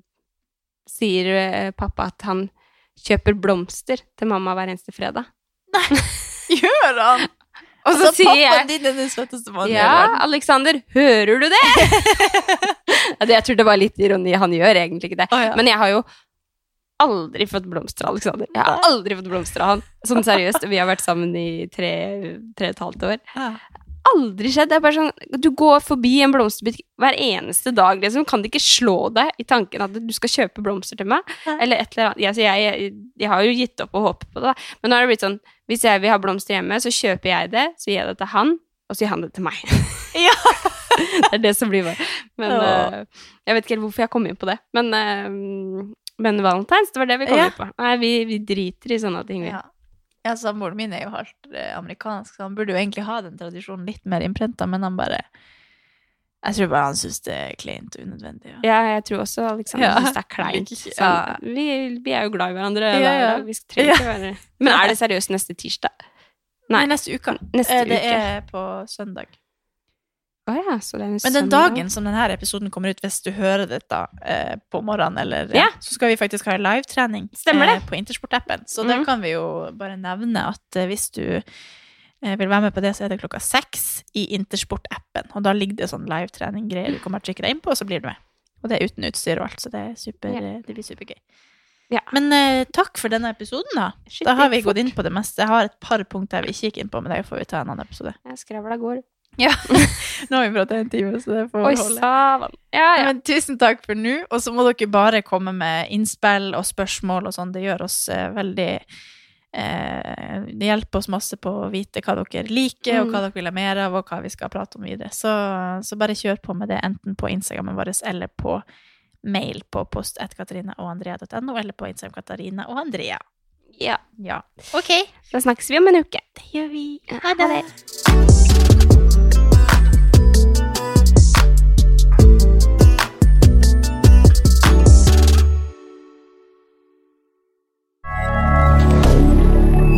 sier eh, pappa at han kjøper blomster til mamma hver eneste fredag. Nei, Gjør han? Og så Altså, sier jeg Pappaen din er den søteste mannen i Ja, verden. Alexander, hører du det? Jeg tror det var litt ironi. Han gjør egentlig ikke det. Oh, ja. Men jeg har jo aldri fått blomster av Alexander. Jeg har aldri fått blomster av han. Sånn seriøst. Vi har vært sammen i tre, tre og et halvt år. Aldri skjedd. Det er bare sånn Du går forbi en blomsterbutikk hver eneste dag, liksom. Kan det ikke slå deg i tanken at du skal kjøpe blomster til meg? Eller et eller annet. Jeg, jeg, jeg, jeg har jo gitt opp å håpe på det, da. Men nå har det blitt sånn Hvis jeg vil ha blomster hjemme, så kjøper jeg det, så gir jeg det til han, og så gir han det til meg. Ja. det er det som blir bare Men Ja. uh, jeg vet ikke helt hvorfor jeg kom inn på det. Men, eh, men valentines, det var det vi kom Ja. på. Nei, vi, vi driter i sånne ting, vi. Ja. Ja, samboeren min er jo halvt eh, amerikansk, så han burde jo egentlig ha den tradisjonen litt mer innprenta, men han bare Jeg tror bare han syns det er kleint og unødvendig. Ja. Ja, jeg tror også Alexander Ja. syns det er kleint. Sånn, vi, vi er jo glad i hverandre Ja, hver dag. Vi trenger ikke være Men er det seriøst neste tirsdag? Nei. Neste uke. Neste Eh, det uke. er på søndag. Å ja, Men den dagen som denne episoden kommer ut, hvis du hører dette eh, på morgenen, eller, Ja. så skal vi faktisk ha en livetrening eh, på Intersport-appen. Så mm. det kan vi jo bare nevne at eh, hvis du eh, vil være med på det, så er det klokka seks i Intersport-appen. Og da ligger det sånn livetrening-greier du kommer til å trykke deg inn på, og så blir du med. Og det er uten utstyr og alt, så det, er super, Ja. eh, det blir supergøy. Ja. Men eh, takk for denne episoden, da. Shit, Da har vi gått inn på det meste. Jeg har et par punkter vi ikke gikk inn på, men det får vi ta en annen episode. Ja, skravla går. Ja. Nå har vi pratet en time, så det får Oi, holde. Ja, ja. Men tusen takk for nå, og så må dere bare komme med innspill og spørsmål og sånn. Det gjør oss eh, veldig eh, Det hjelper oss masse på å vite hva dere liker, og hva dere vil ha mer av, og hva vi skal prate om videre. Så, så bare kjør på med det, enten på Instagrammen vår eller på mail på post1katarinaogandrea.no, eller på Instagram Katarina og Andrea. ja. Ja. Ok, Da snakkes vi om en uke. det gjør vi. Ha det.